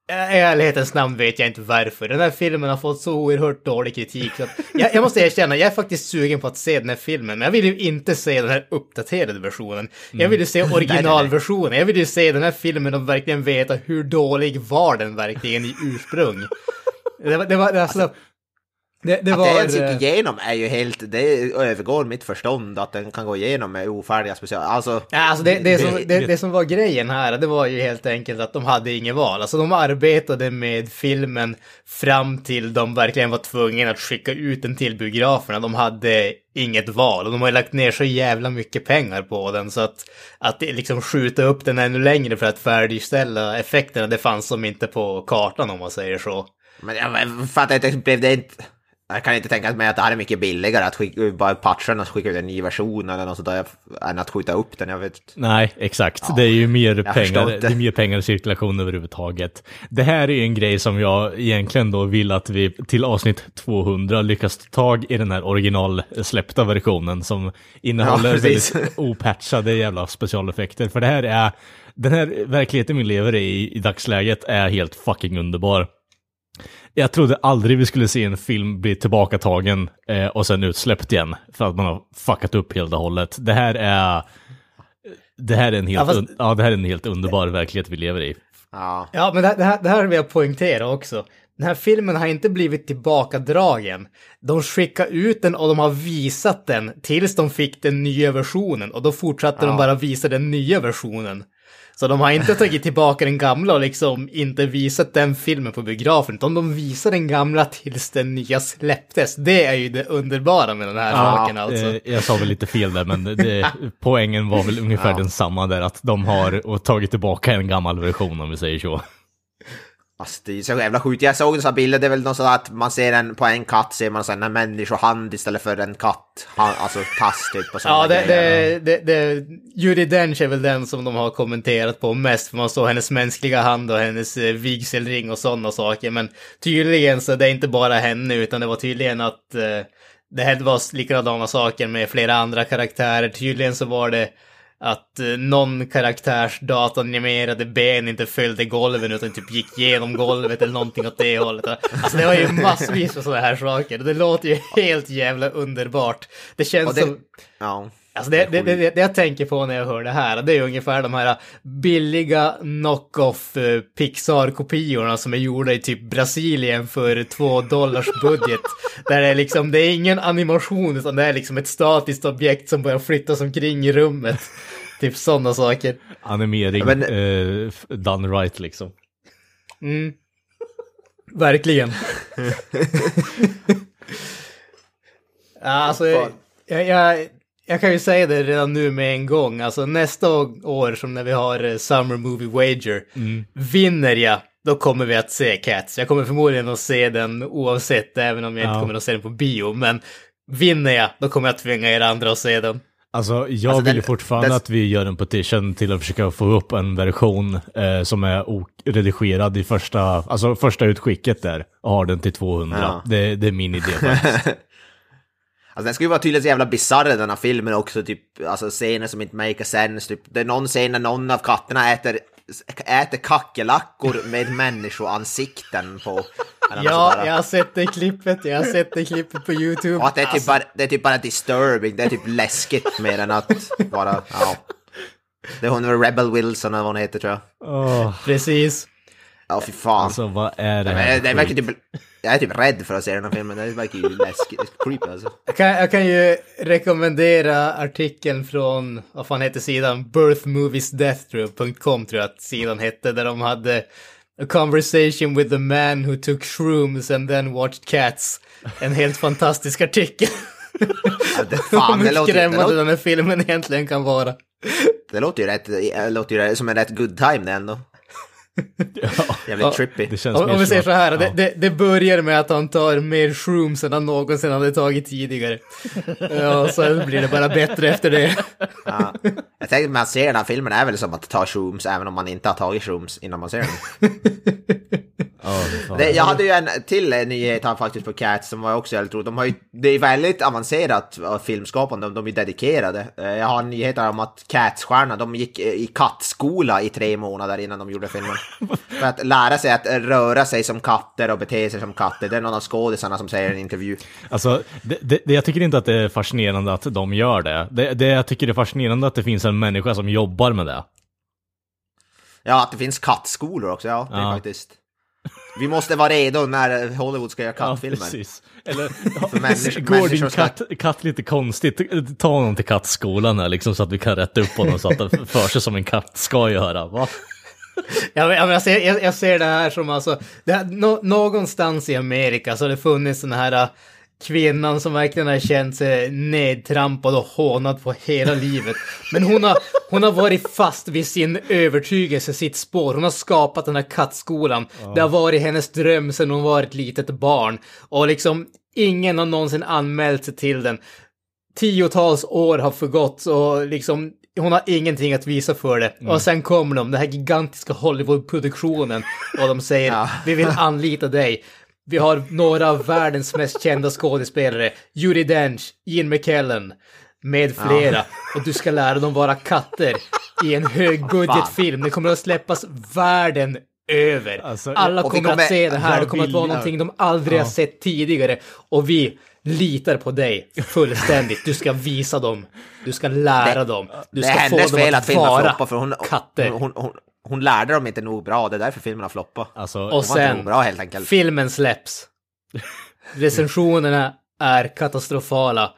i ärlighetens namn vet jag inte varför. Den här filmen har fått så oerhört dålig kritik. Så jag, jag måste erkänna, jag är faktiskt sugen på att se den här filmen. Men jag vill ju inte se den här uppdaterade versionen. Jag vill ju se originalversionen. Jag vill ju se den här filmen och verkligen veta hur dålig var den verkligen i ursprung. Det var, det var, det var så, Det, det Att var... det ens gick eh, igenom är ju helt, det övergår mitt förstånd att den kan gå igenom med ofärdiga special. Alltså, Ja, alltså det, det, som, det, det som var grejen här, det var ju helt enkelt att de hade inget val. Alltså de arbetade med filmen fram till de verkligen var tvungna att skicka ut den till biograferna. De hade inget val och de har lagt ner så jävla mycket pengar på den så att, att liksom skjuta upp den ännu längre för att färdigställa effekterna, det fanns som inte på kartan om man säger så. Men jag fattar inte, blev det inte... Jag kan inte tänka mig att det här är mycket billigare att skicka, bara patcha den och skicka ut en ny version eller något sånt där, än att skjuta upp den. Jag vet Nej, exakt. det är ju mer pengar, inte. det är mer pengar i cirkulation överhuvudtaget. Det här är ju en grej som jag egentligen då vill att vi till avsnitt 200 lyckas ta tag i den här originalsläppta versionen som innehåller Ja, väldigt opatchade jävla specialeffekter. För det här är, den här verkligheten vi lever i i dagsläget är helt fucking underbar. Jag trodde aldrig vi skulle se en film bli tillbakatagen eh, och sen utsläppt igen för att man har fuckat upp helt och hållet. Det här är det här är en helt, Ja, fast- un- ja, det här är en helt underbar verklighet vi lever i. Ja. Ja, men det, det, här, det här vill jag poängtera också. Den här filmen har inte blivit tillbakadragen. De skickade ut den och de har visat den tills de fick den nya versionen och då fortsatte de bara visa den nya versionen. Så de har inte tagit tillbaka den gamla och liksom inte visat den filmen på biografen, utan de visar den gamla tills den nya släpptes. Det är ju det underbara med den här saken alltså. Eh, jag sa väl lite fel där, men det, poängen var väl ungefär Ja. densamma där, att de har tagit tillbaka en gammal version om vi säger så. Alltså det är så jävla sjukt. Jag såg en sån bild, det är väl något sånt att man ser en, på en katt ser man en människohand istället för en katt, alltså tass typ. Och Ja, det, grejer. det, det, det, Judi Dench är väl den som de har kommenterat på mest, för man såg hennes mänskliga hand och hennes eh, vigselring och sådana saker. Men tydligen så det är inte bara henne, utan det var tydligen att eh, det här var likadana saker med flera andra karaktärer. Tydligen så var det att eh, någon karaktärs datanimerade ben inte följde golven utan typ gick genom golvet eller någonting åt det hållet. Alltså det var ju massvis med sådana här saker. Det låter ju helt jävla underbart. Det känns det- som... Ja. Alltså det, det, det, det jag tänker på när jag hör det här, det är ungefär de här billiga knock-off eh, Pixar-kopiorna som är gjorda i typ Brasilien för två dollars budget. Där det är liksom, det är ingen animation utan det är liksom ett statiskt objekt som börjar flyttas omkring i rummet. Typ sådana saker. Animering Men- eh, done right liksom. Mm. Verkligen. ja, alltså, jag, jag, jag kan ju säga det redan nu med en gång. Alltså nästa år som när vi har eh, Summer Movie Wager, vinner jag, då kommer vi att se Cats. Jag kommer förmodligen att se den oavsett, även om jag inte Ja. kommer att se den på bio. Men vinner jag, då kommer jag tvinga er andra att se den. Alltså, jag Alltså, vill den- fortfarande den- att vi gör en petition till att försöka få upp en version eh, som är oredigerad i första, alltså första utskicket där och har den till 200. Ja. Det, det är min idé faktiskt. Alltså den skulle ju vara tydligen så jävla bisarr den här filmen också, typ, alltså scener som inte make sense, typ, det är någon scen när någon av katterna äter, äter kackerlackor med människoansikten på. Ja, jag har sett det klippet, jag har sett det klippet på YouTube. Och att det är, typ Alltså, bara, det är typ bara disturbing, det är typ läskigt mer än att bara, ja. Det är hon Rebel Wilson eller vad hon heter tror jag. Åh, Precis. Ja, fy fan. alltså vad är det här? det, det verkar typ, jag är typ rädd för att se den här filmen, det verkar ju läskigt, creepy alltså. Jag kan, jag kan ju rekommendera artikeln från, vad fan heter sidan? birthmoviesdeathtrip.com tror jag att sidan hette, där de hade A conversation with the man who took shrooms and then watched cats. En helt fantastisk artikel. Ja, det, fan, det låter, det, skrämmande låter, den här filmen egentligen kan vara. det låter ju rätt, det låter ju som en rätt good time det ändå. Ja, Jävligt trippy. det känns Om, om vi säger så här, ja. det, det, det börjar med att han tar mer shrooms än han någonsin hade tagit tidigare. Ja, så blir det bara bättre efter det. Ja. Jag tänkte att man ser den här filmen är väl som att ta shrooms även om man inte har tagit shrooms innan man ser den. Ja, det. Det, jag hade ju en till eh, nyhet här faktiskt på Cats som var också väldigt roligt. De har ju, det är väldigt avancerat av filmskapande, de är dedikerade. Eh, Jag har nyheter om att Cats-stjärnan, de gick eh, i kattskola i tre månader innan de gjorde filmen. För att lära sig att röra sig som katter och bete sig som katter. Det är någon av skådisarna som säger i en intervju. Alltså, det, det, det- jag tycker inte att det är fascinerande att de gör det. det. Det jag tycker är fascinerande att det finns en människa som jobbar med det. Ja, att det finns kattskolor också, ja. Det Ja. faktiskt... Vi måste vara redo när Hollywood ska göra Ja, kattfilmer. precis. Eller går din ska- katt, katt lite konstigt, ta honom till kattskolan här liksom så att vi kan rätta upp honom så att han för sig som en katt ska göra. Va? Ja, men, ja, jag, ser, jag, jag ser det här som alltså, här, nå- någonstans i Amerika så har det funnits den här kvinnan som verkligen har känt sig nedtrampad och hånad på hela livet. Men hon har, hon har varit fast vid sin övertygelse, sitt spår. Hon har skapat den här kattskolan. Det har varit hennes dröm sedan hon var ett litet barn. Och liksom, ingen har någonsin anmält sig till den tiotals år har förgått och liksom hon har ingenting att visa för det. Mm. Och sen kommer de, den här gigantiska Hollywood-produktionen och de säger Ja. vi vill anlita dig. Vi har några av världens mest kända skådespelare, Judi Dench, Ian McKellen med flera. Och du ska lära dem vara katter i en högbudgetfilm. Den kommer att släppas världen över. Alltså, Alla vi kommer, att kommer- se det här. Det kommer att vara någonting de aldrig har sett tidigare. Och vi litar på dig fullständigt. Du ska visa dem. Du ska lära Det- dem. Du det ska få dem att vara för hon, katter. hon, hon, hon, lärde dem inte nog bra, det är därför filmen har floppat. Alltså, Och sen, bra, helt enkelt. filmen släpps. Recensionerna är katastrofala.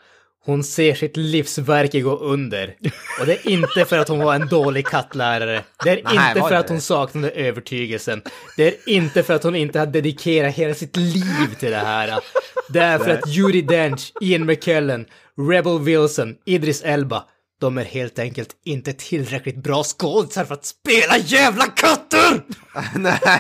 Hon ser sitt livsverk gå under. Och det är inte för att hon var en dålig kattlärare. Det är Nej, inte för det att hon saknade övertygelsen. Det är inte för att hon inte har dedikerat hela sitt liv till det här. Det är för att Judi Dench, Ian McKellen, Rebel Wilson, Idris Elba, de är helt enkelt inte tillräckligt bra skådisar för att spela jävla katter! Nej.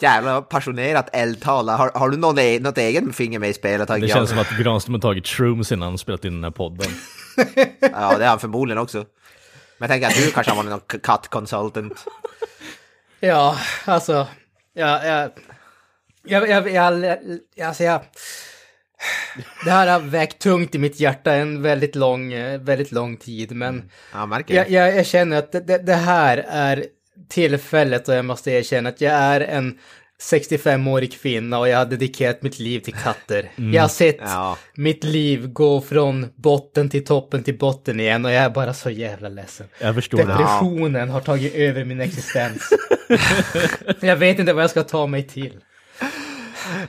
Jävla passionerat eldtal. Har, har du någon, e- något eget finger med i spelet? det känns som att Granström har tagit shrooms innan han spelat in den här podden. Ja, det är han förmodligen också. Men jag tänker att du kanske har varit någon k- katt-consultant. Ja, alltså, ja, ja, jag, jag, jag, alltså jag, det här har vägt tungt i mitt hjärta en väldigt lång, eh, väldigt lång tid, men Ja, jag jag, jag, känner att det, det, här är tillfället och jag måste erkänna att jag är en 65-årig kvinna och jag har dedikerat mitt liv till katter. Jag har sett Ja. mitt liv gå från botten till toppen till botten igen och jag är bara så jävla ledsen. Depressionen har tagit över min existens. jag vet inte vad jag ska ta mig till.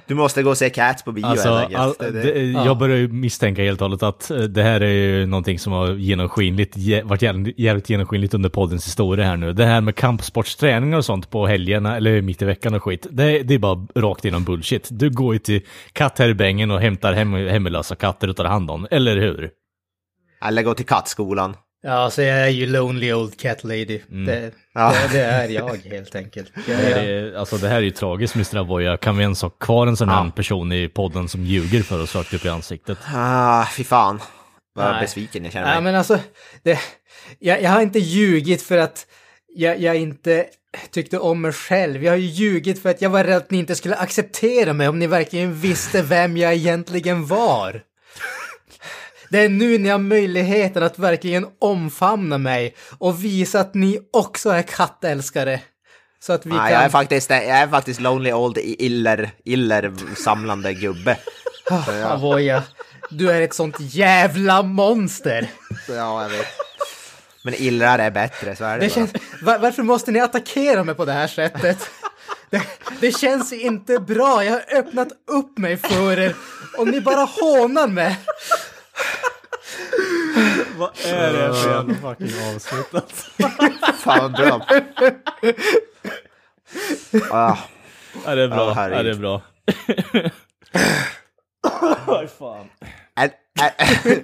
Du måste gå och se Cats på bio Alltså, helt enkelt. all, Det- jag börjar ju misstänka helt och hållet att eh, det här är ju någonting som har genomskinligt, ge- varit jävligt, genomskinligt under poddens historia här nu. Det här med kampsportsträningar och sånt på helgerna eller mitt i veckan och skit, det, det är bara rakt igenom bullshit. Du går ju till katthärbängen och hämtar hem, hemlösa katter och tar hand om, eller hur? Eller gå till kattskolan. Ja, så jag är ju lonely old cat lady. Det, Ja. det, det är jag helt enkelt. Jag, Det, är, alltså det här är ju tragiskt Mr. Avoya. Kan vi ens ha kvar en sån här Ja. person i podden som ljuger för oss rakt upp i ansiktet? Ah, fy fan. Vad Nej. besviken jag känner ja, mig. men alltså, det, jag, jag har inte ljugit för att jag, jag inte tyckte om mig själv. Jag har ju ljugit för att jag var rädd att ni inte skulle acceptera mig om ni verkligen visste vem jag egentligen var. Det är nu ni har möjligheten att verkligen omfamna mig och visa att ni också är kattälskare. Så att vi Ah, kan... jag, är faktiskt, jag är faktiskt lonely old iller, iller samlande gubbe. Så ja, Avoya, du är ett sånt jävla monster. ja, jag vet. Men illrar är bättre, så är det, Det känns, var, varför måste ni attackera mig på det här sättet? Det, det känns inte bra, jag har öppnat upp mig för er och ni bara hånar mig. Vad är det för jävla fucking avslutat? Fan vad bra. Ah, Ja, det är bra. Ja, ja, det är bra. Oj, fan. en, en,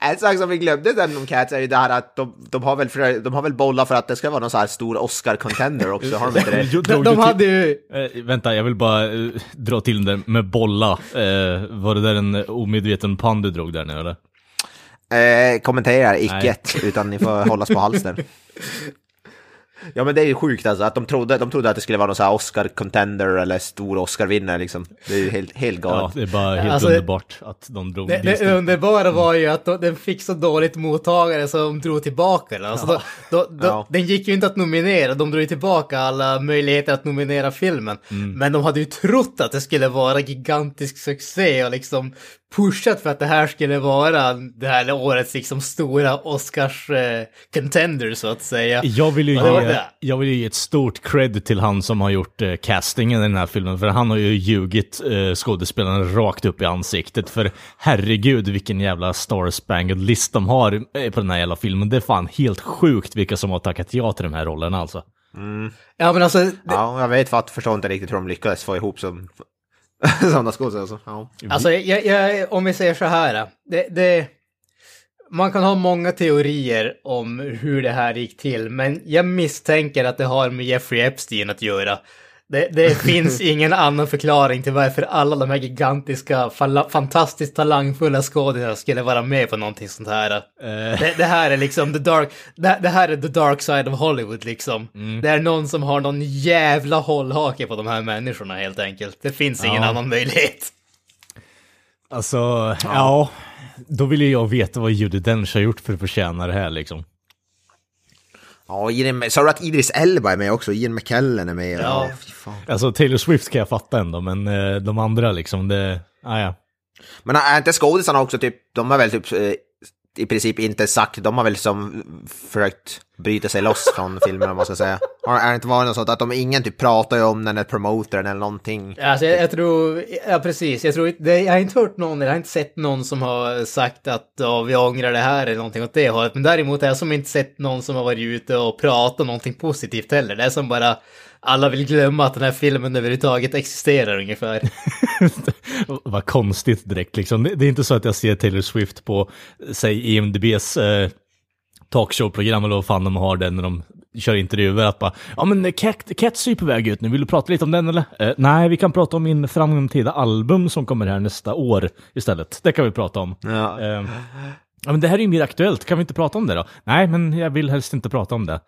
en sak som vi glömde sen om Cats är ju det här att de, de, har väl för, de har väl bollat för att det ska vara någon så här stor Oscar-contender också, har de inte det? Jag De, de hade ju... Eh, vänta, jag vill bara eh, dra till den med bolla. Eh, var det där en omedveten pan du drog där nu eller? Eh, kommenterar icke, utan ni får hållas på halsen. Ja men det är ju sjukt alltså, att de trodde, de trodde att det skulle vara någon så här Oscar-contender eller stor Oscar-vinnare liksom. Det är ju helt, helt Ja, galet. det är bara helt Alltså, underbart att de drog Det, det underbara var ju att de, den fick så dåligt mottagare så de drog tillbaka den. Alltså då, då, då, Ja. Den gick ju inte att nominera, de drog ju tillbaka alla möjligheter att nominera filmen. Men de hade ju trott att det skulle vara gigantisk succé och liksom pushat för att det här skulle vara det här årets liksom stora Oscars eh, contender så att säga. Jag vill, ju ge, det. jag vill ju ge ett stort cred till han som har gjort eh, castingen i den här filmen, för han har ju ljugit eh, skådespelarna rakt upp i ansiktet. För herregud vilken jävla Star Spangled list de har eh, på den här jävla filmen. Det är fan helt sjukt vilka som har tackat ja till de här rollerna alltså. Ja men alltså, det, Ja, jag vet för att förstår inte riktigt hur de lyckades få ihop som, sådana skådespelare. Alltså. Ja. Alltså, jag, jag, om vi säger så här. Det, det, man kan ha många teorier om hur det här gick till, men jag misstänker att det har med Jeffrey Epstein att göra. Det, det finns ingen annan förklaring till varför alla de här gigantiska, fantastiskt talangfulla skådespelarna skulle vara med på någonting sånt här. Det, det här är liksom the dark, det, det här är the dark side of Hollywood liksom. Det är någon som har någon jävla hållhake på de här människorna helt enkelt. Det finns ingen Ja. annan möjlighet. Alltså, ja. Då vill ju jag veta vad Judi Dench har gjort för att förtjäna det här liksom. Ja, Ian, sa du att Idris Elba är med också? Ian McKellen är med? Ja. fan. Alltså Taylor Swift kan jag fatta ändå, men eh, de andra liksom, det... Ah, ja. Men är inte skådisarna också typ, de har väl typ eh, i princip inte sagt, de har väl som försökt bryta sig loss från filmen om man ska säga. Har, är det inte varit något sånt att de ingen typ pratar ju om den eller promoter den eller någonting? Alltså jag, jag tror, ja precis, jag tror det, jag har inte hört någon, eller jag har inte sett någon som har sagt att ja, vi ångrar det här eller någonting åt det hållet. Men däremot har jag som inte sett någon som har varit ute och pratat någonting positivt heller. Det är som bara, alla vill glömma att den här filmen överhuvudtaget existerar ungefär. Vad konstigt direkt liksom. Det, är inte så att jag ser Taylor Swift på, säg IMDBs eh, talkshow-program eller vad fan de har den när de kör intervjuer att bara ja men Cat, Cats är ju på väg ut nu, vill du prata lite om den eller? Eh, nej, vi kan prata om min framtida album som kommer här nästa år istället. Det kan vi prata om. Ja. Eh, ja men det här är ju mer aktuellt, kan vi inte prata om det då? Nej, men jag vill helst inte prata om det.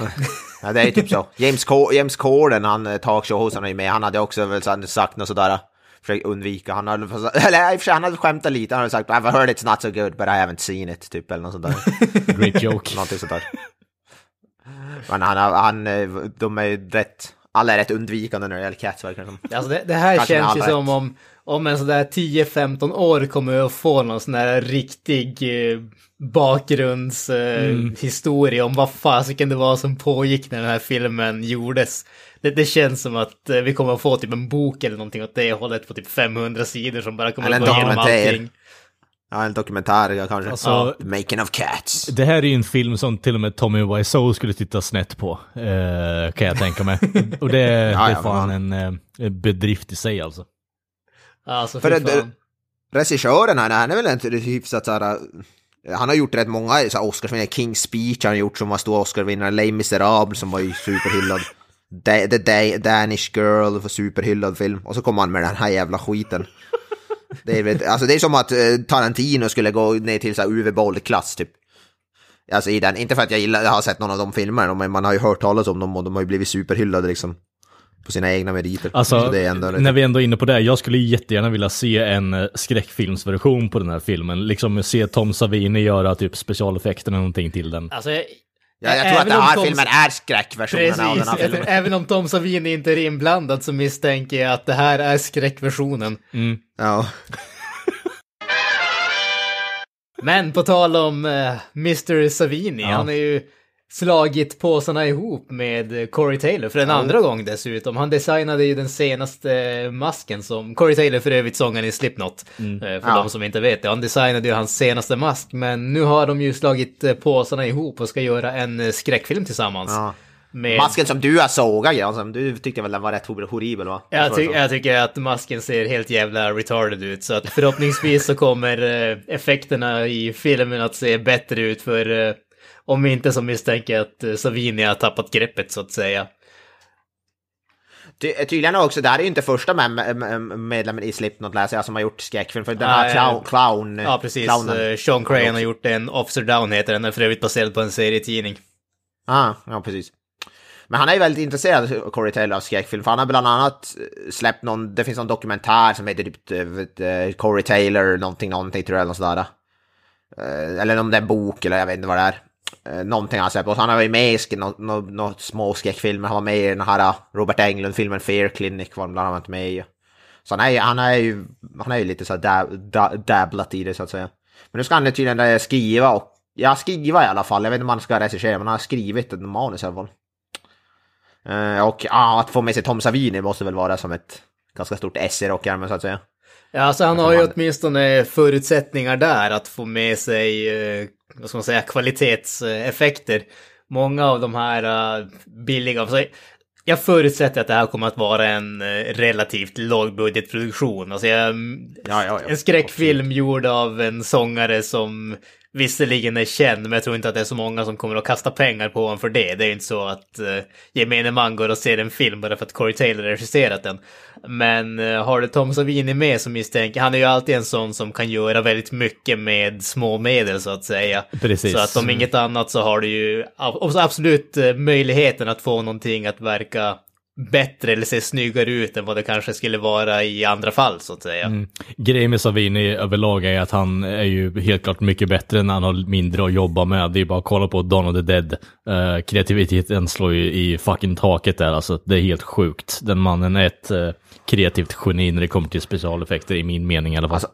Ja, det är typ så. James, Co- James Corden, han eh, talkshow-hosten är ju med, han hade också väl sagt något sådär, försökt undvika, han hade, eller i och för sig, han hade skämtat lite, han hade sagt I've heard it's not so good but I haven't seen it, typ, eller något sånt där. Great joke. Någonting sånt där. Men han, han, eh, de är ju rätt, alla är rätt undvikande när det gäller Cats verkar det som. Alltså det, det här Kanske känns ju som rätt. om, om en sådär 10-15 år kommer att få någon sån här riktig eh, bakgrundshistoria eh, historia om vad fasiken det var som pågick när den här filmen gjordes. Det, det känns som att eh, vi kommer att få typ en bok eller någonting åt det hållet på typ 500 sidor som bara kommer Eller att gå igenom allting. Ja, en dokumentär ja, kanske. Alltså- The Making of Cats. Det här är ju en film som till och med Tommy Wiseau skulle titta snett på, eh, kan jag tänka mig. Och det, det Ja, är ja, fan en bedrift i sig alltså. Alltså För det-. Regissören här, han är väl inte hyfsat såhär... Han har gjort rätt många så här Oscarsvinnare. King's Speech har han gjort som var stor Oscarsvinnare. Les Misérables som var ju superhyllad. The Da- Danish Girl var superhyllad film. Och så kommer han med den här jävla skiten. Det är, väl- alltså det är som att eh, Tarantino skulle gå ner till så här Uwe Boll-klass typ. Alltså i den, inte för att jag gillar, jag har sett någon av de filmerna, men man har ju hört talas om dem och de har ju blivit superhyllade liksom. På sina egna meriter. Alltså, Så det är ändå när vi ändå är inne på det, jag skulle jättegärna vilja se en eh, skräckfilmsversion på den här filmen. Liksom se Tom Savini göra typ specialeffekter eller någonting till den. Alltså, jag, Ja, jag tror att även den om här Tom- filmen är skräckversionen av den Precis, här filmen. även om Tom Savini inte är inblandad så misstänker jag att det här är skräckversionen. Ja. Men på tal om eh, Mr. Savini, Ja. han har ju slagit påsarna ihop med eh, Corey Taylor för en andra gång dessutom. Han designade ju den senaste eh, masken som, Corey Taylor för övrigt sångaren i Slipknot, eh, för Ja. de som inte vet det. Han designade ju hans senaste mask, men nu har de ju slagit påsarna ihop och ska göra en skräckfilm tillsammans. Ja. Med... Masken som du har sågat, Jansson, du tyckte väl den var rätt hor- horribel va? Jag, ty- jag tycker att masken ser helt jävla retarded ut, så att förhoppningsvis så kommer effekterna i filmen att se bättre ut för om inte så misstänker jag att eh, Savini har tappat greppet så att säga. Ty tydligen också, det här är ju inte första med med medlemmen i Slipknot läser jag som har gjort skräckfilm, för den här clown... clown Ja, precis. Clownen. Eh, Sean Crane har gjort en Officer Down heter den, den är för övrigt baserad på en serietidning. Ah, ja, precis. Men han är ju väldigt intresserad, Corey Taylor, av skräckfilm. För han har bland annat eh, släppt någon, det finns någon dokumentär som heter typ Corey Taylor, någonting, någonting tror jag, eller sådär. Eller om det är en bok, eller jag vet inte vad det är. Eh, Någonting han har släppt. Och han har varit med i sk- nå- nå- nå små skräckfilmer. Han var med i den här eh, Robert Englund-filmen Fear Clinic, var han bland annat med i. Så han är, han är ju, han är ju lite så här dab, dab, dabblat i det så att säga. Men nu ska han tydligen eh, skriva och, ja skriva i alla fall, jag vet inte om han ska regissera men han har skrivit ett manus i alla fall. Och ja, att få med sig Tom Savini måste väl vara som ett ganska stort S i rockärmen så att säga. Ja, alltså han har ju åtminstone förutsättningar där att få med sig, vad ska man säga, kvalitetseffekter. Många av de här uh, billiga, alltså, jag förutsätter att det här kommer att vara en uh, relativt lågbudgetproduktion. Alltså jag, Ja, ja, ja. en skräckfilm gjord av en sångare som visserligen är känd, men jag tror inte att det är så många som kommer att kasta pengar på honom för det. Det är ju inte så att uh, gemene man går och ser en film bara för att Corey Taylor regisserat den. Men uh, har du Tom Savini med så misstänker han är ju alltid en sån som kan göra väldigt mycket med små medel så att säga. Precis. Så att om inget annat så har du ju ab- absolut uh, möjligheten att få någonting att verka bättre eller se snyggare ut än vad det kanske skulle vara i andra fall så att säga. Mm. Grejen med Savini överlag är att han är ju helt klart mycket bättre när han har mindre att jobba med. Det är bara att kolla på Dawn of the Dead. Uh, kreativiteten slår ju i fucking taket där, alltså det är helt sjukt. Den mannen är ett uh, kreativt geni när det kommer till specialeffekter i min mening i alla fall. Alltså,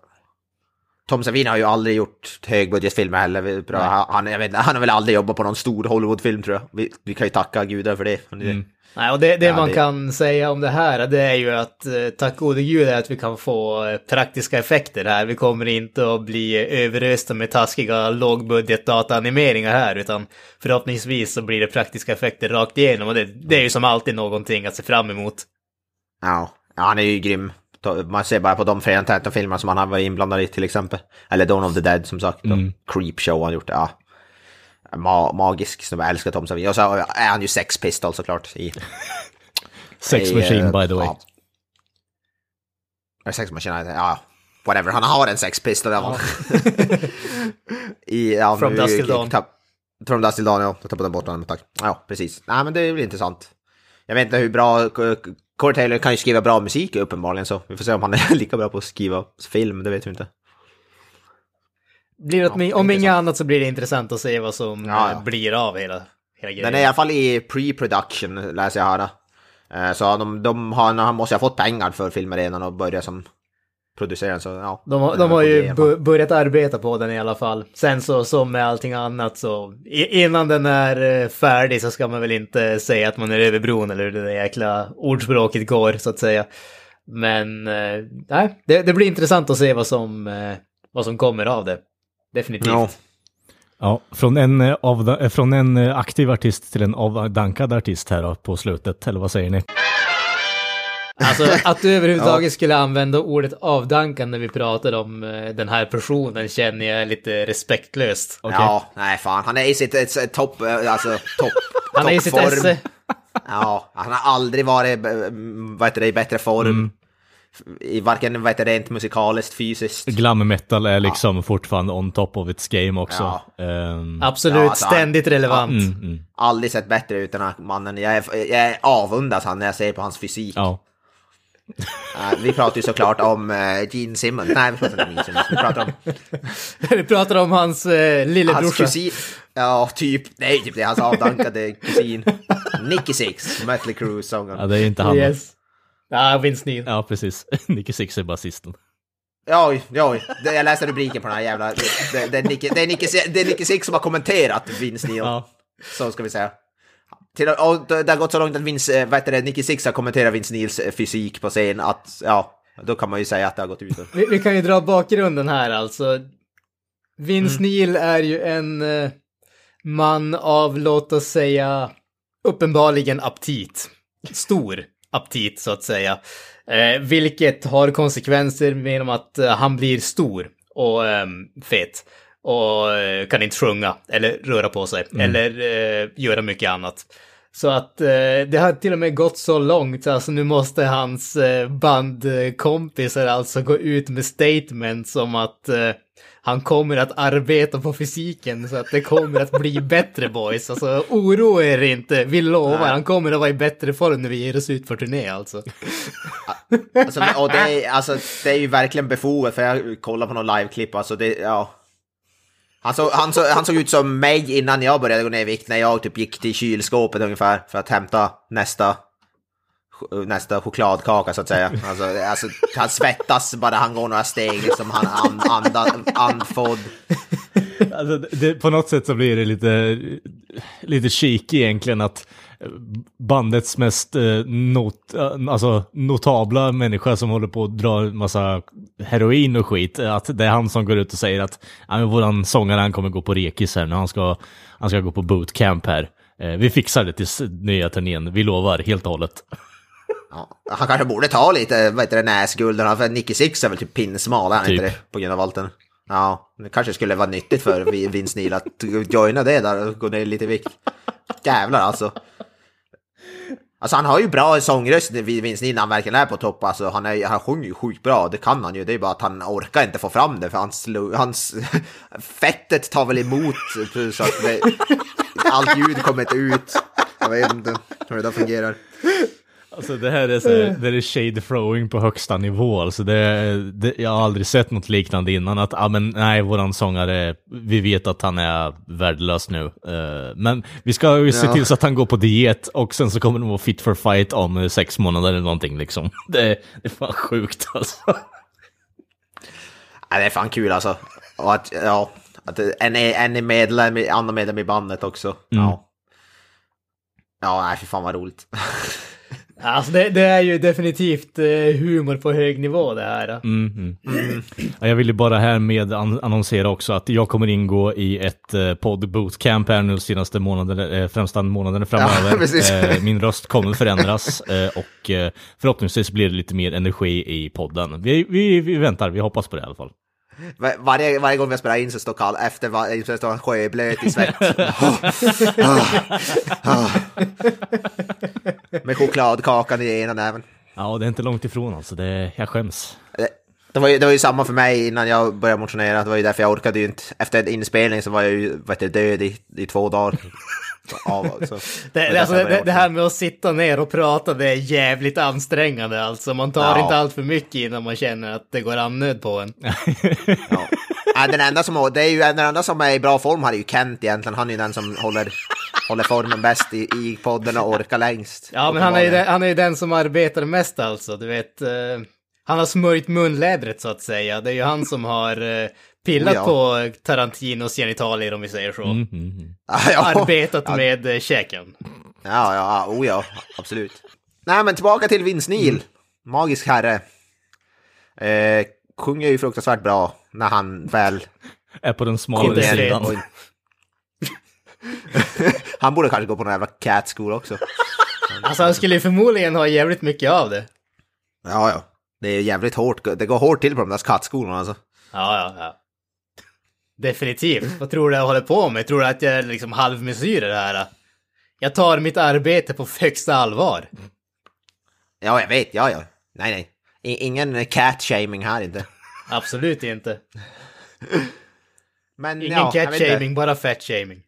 Tom Savini har ju aldrig gjort högbudgetfilmer heller. Bra. Han, han, jag vet, han har väl aldrig jobbat på någon stor Hollywoodfilm tror jag. Vi, vi kan ju tacka gudar för det. Mm. Nej, och det, det Ja, man det- kan säga om det här, det är ju att eh, tack gode gud är att vi kan få eh, praktiska effekter här. Vi kommer inte att bli överösta med taskiga lågbudget dataanimeringar här, utan förhoppningsvis så blir det praktiska effekter rakt igenom. Och det, det är ju som alltid någonting att se fram emot. Ja, ja, han är ju grym. Man ser bara på de Fredag Tanton-filmerna som han har varit inblandad i till exempel. Eller Dawn of the Dead som sagt. Mm. Creepshow har han gjort. Ja. Ma magisk snubbe, jag älskar Tom Savini. Och så är han ju Sex Pistols såklart. I, Sex i, Machine eh, by the way. Ja. Sex Machine, ja. Whatever, han har en Sex Pistol. Ja. I, ja, From Dusk Till Dawn. From Dust Till Dawn, ja. Jag tappade bort den, tack. Ja, precis. Nej, men det är väl intressant. Jag vet inte hur bra... Corey Taylor kan ju skriva bra musik uppenbarligen, så vi får se om han är lika bra på att skriva film, det vet vi inte. Blir Ja, om inget annat så blir det intressant att se vad som Ja, eh, ja. blir av hela, hela grejen. Den är i alla fall i pre-production, läser jag här. Eh, Så de, de har, måste ha fått pengar för filmen redan och börja som producerare, så ja. De, har- de har ju börjat arbeta på den i alla fall. Sen så som med allting annat så innan den är eh, färdig så ska man väl inte säga att man är över bron eller hur det där jäkla ordspråket går så att säga. Men nej, det, det blir intressant att se vad som, vad som kommer av det. Definitivt. Ja. Ja, från en, eh, av, eh, från en eh, aktiv artist till en avdankad artist här då, på slutet, eller vad säger ni? Alltså att du överhuvudtaget skulle använda ordet avdankan när vi pratar om den här personen känner jag lite respektlöst. Okej. Ja, nej fan. Han är i sitt ett topp, alltså topp, Han är i sitt esse. Ja, han har aldrig varit, vad heter det, i bättre form. Mm. I varken, vad heter det, rent musikaliskt, fysiskt. Glam metal är liksom fortfarande on top of its game också. Ja. Ehm, Absolut, Ja, alltså, ständigt relevant. mm, mm, Aldrig sett bättre ut den här mannen. Jag, är, jag är avundas han när jag ser på hans fysik. ja. Eh, vi pratar ju såklart om uh, Gene Simmons. Nej, vi pratar inte om Gene Simmons. Vi pratar om Vi pratar om hans hans lillebrorsa. kusin. Ja, typ. Nej, typ det är hans avdankade kusin. Nicky Six, Mötley Crüe-sångaren. ja, det är inte han. Yes. Ja, Vince Neil. Ja, precis. Nicky Six är basisten. Ja, oj, ja, oj. Jag läste rubriken på den här jävla... Det, det, är Nicky, det, är Nicky, det är Nicky Six som har kommenterat Vince Neil. Ja. Så ska vi säga. Till, och det det har gått så långt att Vince, eh, vad heter det, Nicky Six har kommenterat Vince Neils eh, fysik på scen att, ja, då kan man ju säga att det har gått ut. Vi, vi kan ju dra bakgrunden här alltså. Vince Mm. Neil är ju en eh, man av, låt oss säga, uppenbarligen aptit. Stor aptit så att säga. Eh, vilket har konsekvenser genom att eh, han blir stor och eh, fet. Och eh, kan inte sjunga eller röra på sig eller eh, göra mycket annat. Så att eh, det har till och med gått så långt, alltså nu måste hans bandkompisar alltså gå ut med statements om att han kommer att arbeta på fysiken så att det kommer att bli bättre boys. Alltså oroa er inte, vi lovar, Nej. han kommer att vara i bättre form när vi ger oss ut på turné alltså. Alltså, och det är, alltså, det är ju verkligen befogat, för jag kollar på någon liveklipp, alltså det, ja. Han såg, han, såg, han såg ut som mig innan jag började gå ner i vikt, när jag typ gick till kylskåpet ungefär för att hämta nästa nästa chokladkaka så att säga. Alltså, alltså han svettas bara han går några steg, liksom han and, anda, andfådd. Alltså, det, på något sätt så blir det lite, lite cheeky egentligen att bandets mest eh, not, eh, alltså, notabla människa som håller på att dra en massa heroin och skit, eh, att det är han som går ut och säger att vår våran sångare han kommer gå på rekis här nu, han ska, han ska gå på bootcamp här. Vi fixar det till nya turnén, vi lovar helt och hållet. Ja, han kanske borde ta lite, vad heter det, näsgulden, för Nicky Six är väl typ pinsmal, är Typ. inte det? På grund av allt den. Ja, det kanske skulle vara nyttigt för Vi- Vince Neil att joina det där och gå ner lite i vikt. Jävlar alltså. Alltså han har ju bra sångröst, Vince Neil, när han verkligen är på topp. Alltså han, är, han sjunger ju sjukt bra, det kan han ju. Det är bara att han orkar inte få fram det, för hans, hans fettet tar väl emot. Så att det, allt ljud kommer inte ut. Jag vet inte hur det där fungerar. Alltså det här är, så, här- det är shade throwing på högsta nivå. Alltså det, det, jag har aldrig sett något liknande innan. Att ah, men, nej, våran sångare, vi vet att han är värdelös nu. Eh, men vi ska ju se Ja. till så att han går på diet och sen så kommer de vara fit for fight om eh, sex månader eller någonting liksom. Det, det är fan sjukt alltså. Ja, det är fan kul alltså. Och att, ja, att en, en är medlem, annan medlem i bandet också. Ja. Ja, nej, fy fan vad roligt. Alltså det, det är ju definitivt eh, humor på hög nivå det här. Mm, mm. Ja, Jag vill ju bara här med an annonsera också att jag kommer ingå i ett eh, podd bootcamp här nu senaste månaden, eh, främsta månaden framöver. Ja, eh, min röst kommer förändras eh, och eh, förhoppningsvis blir det lite mer energi i podden. Vi, vi, vi väntar, vi hoppas på det i alla fall. Var- Varje, varje gång vi spelar in så står Karl efter varje så står han sjöblöt i svett. Med chokladkakan i ena näven. Ja, det är inte långt ifrån alltså, det, jag skäms. Det- Det var, ju, det var ju samma för mig innan jag började motionera. Det var ju därför jag orkade ju inte. Efter inspelning så var jag ju vet du, död i, i två dagar. Av, så. Det, alltså, det, det här med att sitta ner och prata, det är jävligt ansträngande alltså. Man tar Ja. inte allt för mycket innan man känner att det går annöd på en. Ja. Ja, den, enda som, det är ju, den enda som är i bra form här är ju Kent egentligen. Han är ju den som håller, håller formen bäst i, i podden och orkar längst. Ja, men han är, ju den, han är ju den som arbetar mest alltså. Du vet, eh, han har smörjt munlädret så att säga. Det är ju han som har eh, pillat Oh, ja. på Tarantinos genitalier om vi säger så. Mm, mm, mm. Ja, ja. Arbetat med eh, käken. Ja, ja, oh ja, absolut. Nej, men tillbaka till Vince Neil. Magisk herre. Eh, sjunger ju fruktansvärt bra när han väl... Är på den smalare ner- sidan. Oj. han borde kanske gå på någon jävla cat school också. Alltså han skulle ju förmodligen ha jävligt mycket av det. Ja, ja. Det är jävligt hårt. Det går hårt till på de där kattskolorna alltså. Ja, ja, ja. Definitivt. Vad tror du jag håller på med? Tror du att jag är liksom halvmesyr i det här? Jag tar mitt arbete på högsta allvar. Ja, jag vet. Ja, ja. Nej, nej. I, ingen cat-shaming här inte. Absolut inte. Men Ingen ja, cat-shaming, bara fat-shaming.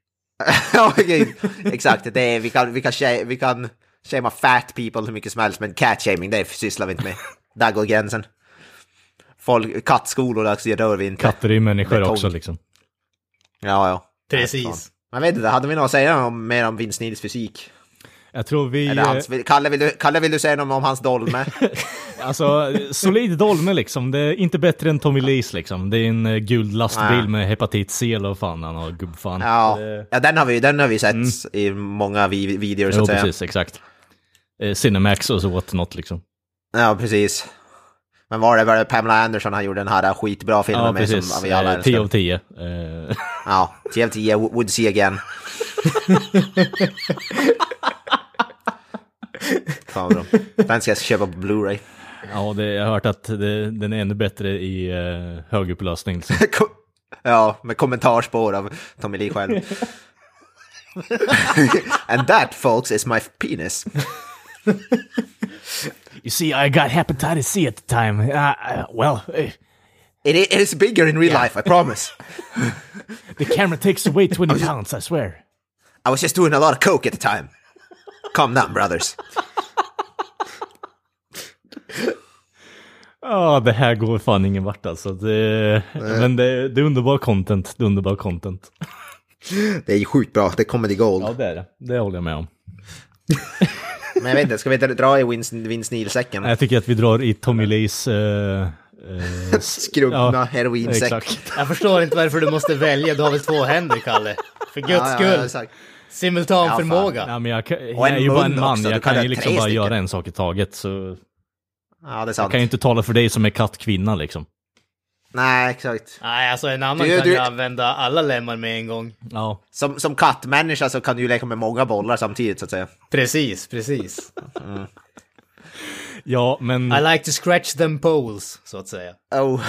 exakt. Det är, vi kan, vi kan, vi kan shamea fat people hur mycket som helst, men cat-shaming, det sysslar vi inte med. Där går gränsen. Folk, kattskolor, alltså, det rör vi inte. Katter är ju människor Betong. också liksom. Ja, ja. Precis. Man vet inte, hade vi något att säga om, mer om Vince Neils fysik? Jag tror vi... Eller hans, Kalle, vill du, Kalle, vill du säga något om hans dolme? Alltså, solid dolme liksom. Det är inte bättre än Tommy Lees liksom. Det är en uh, guld lastbil Nej. med hepatit C eller vad fan han har, gubbfan. Ja, Det- ja den, har vi, den har vi sett i många vi, videor så Jo, att säga. precis, exakt. Eh, Cinemax och så what not liksom. Ja, precis. Men var det, var det Pamela Anderson han gjorde den här skitbra filmen Ja, med precis. som vi alla Eh, 10 av älskar? 10. Eh, Ja, 10 av 10, would see again. Fan vad bra. Den ska jag köpa på Blu-ray. ja, det, jag har hört att det, den är ännu bättre i uh, högupplösning. Liksom. Ja, med kommentarspår av Tommy Lee själv. And that folks is my penis. You see, I got hepatitis C at the time. Uh, uh, well, eh, It, i- it is bigger in real life, I promise. the camera takes away 20 pounds, I swear. I was just doing a lot of coke at the time. Calm down brothers. Ja, det här går fan ingen vart alltså. Det, men det, det är underbar content. Det är underbar content. Det är ju sjukt bra, det är comedy gold. Ja, det är det. Det håller jag med om. Men jag vet inte, ska vi dra i Vince, Neil-säcken? Jag tycker att vi drar i Tommy Lees... Uh, uh, Skrubbna ja, heroinsäck. Exakt. Jag förstår inte varför du måste välja, du har väl två händer, Kalle? För guds ja, skull. Ja, Simultan ja, förmåga. Ja, men jag, kan, jag är ju bara en man, också. jag kan, kan ju liksom bara stycken. göra en sak i taget. Så... Ja, det är sant. Jag kan ju inte tala för dig som är kattkvinna liksom. Nej, exakt. Nej, alltså en annan du, kan du... ju använda alla lemmar med en gång. Ja. Som, som kattmänniska så kan du ju leka med många bollar samtidigt så att säga. Precis, precis. Mm. ja, men... I like to scratch them poles, så att säga. Oh.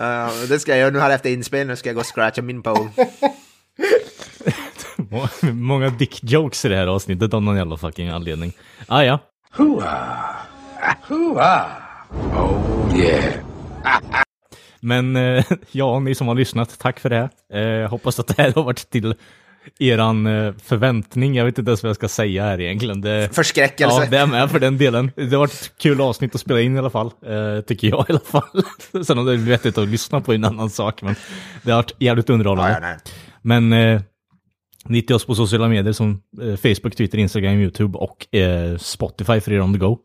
uh, det ska jag göra nu här efter inspelningen, ska jag gå och scratcha min pole. Många dick-jokes i det här avsnittet av någon jävla fucking anledning. Ah, ja. Hooah! Hooah! Oh yeah! Men eh, ja, ni som har lyssnat, tack för det. Eh, hoppas att det här har varit till eran eh, förväntning. Jag vet inte ens vad jag ska säga här egentligen. Det, Förskräckelse. Ja, det är med för den delen. Det har varit ett kul avsnitt att spela in i alla fall. tycker jag i alla fall. Sen om det är vettigt att lyssna på en annan sak, men det har varit jävligt underhållande. Ja, ja, men eh, ni hittar oss på sociala medier som Facebook, Twitter, Instagram, YouTube och Spotify för er on the go.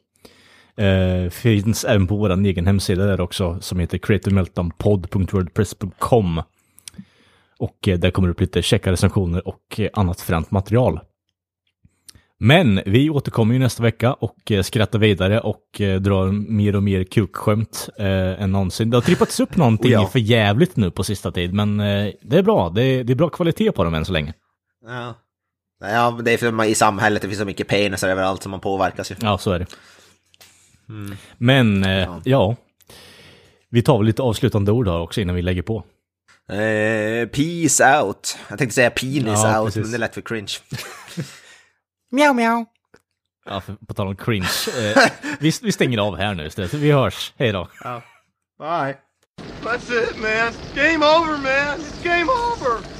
Uh, finns även på vår egen hemsida där också som heter creativemeltdownpod.wordpress.com. Och uh, där kommer det upp lite checka recensioner och uh, annat fränt material. Men vi återkommer ju nästa vecka och skrattar vidare och drar mer och mer kukskämt eh, än någonsin. Det har trippats upp någonting oh ja. för jävligt nu på sista tid, men det är bra. Det är, det är bra kvalitet på dem än så länge. Ja, ja det är för i samhället, det finns så mycket penisar överallt som man påverkas ju. Ja, så är det. Mm. Men eh, ja. ja. vi tar väl lite avslutande ord här också innan vi lägger på. Eh, peace out. Jag tänkte säga penis ja, out, precis. men det lät för cringe. mjau, mjau. Ja, för, på tal om cringe. Eh, vi, vi stänger av här nu istället. Vi hörs. Hej då. Ja. Bye. That's it man. Game over man. It's game over.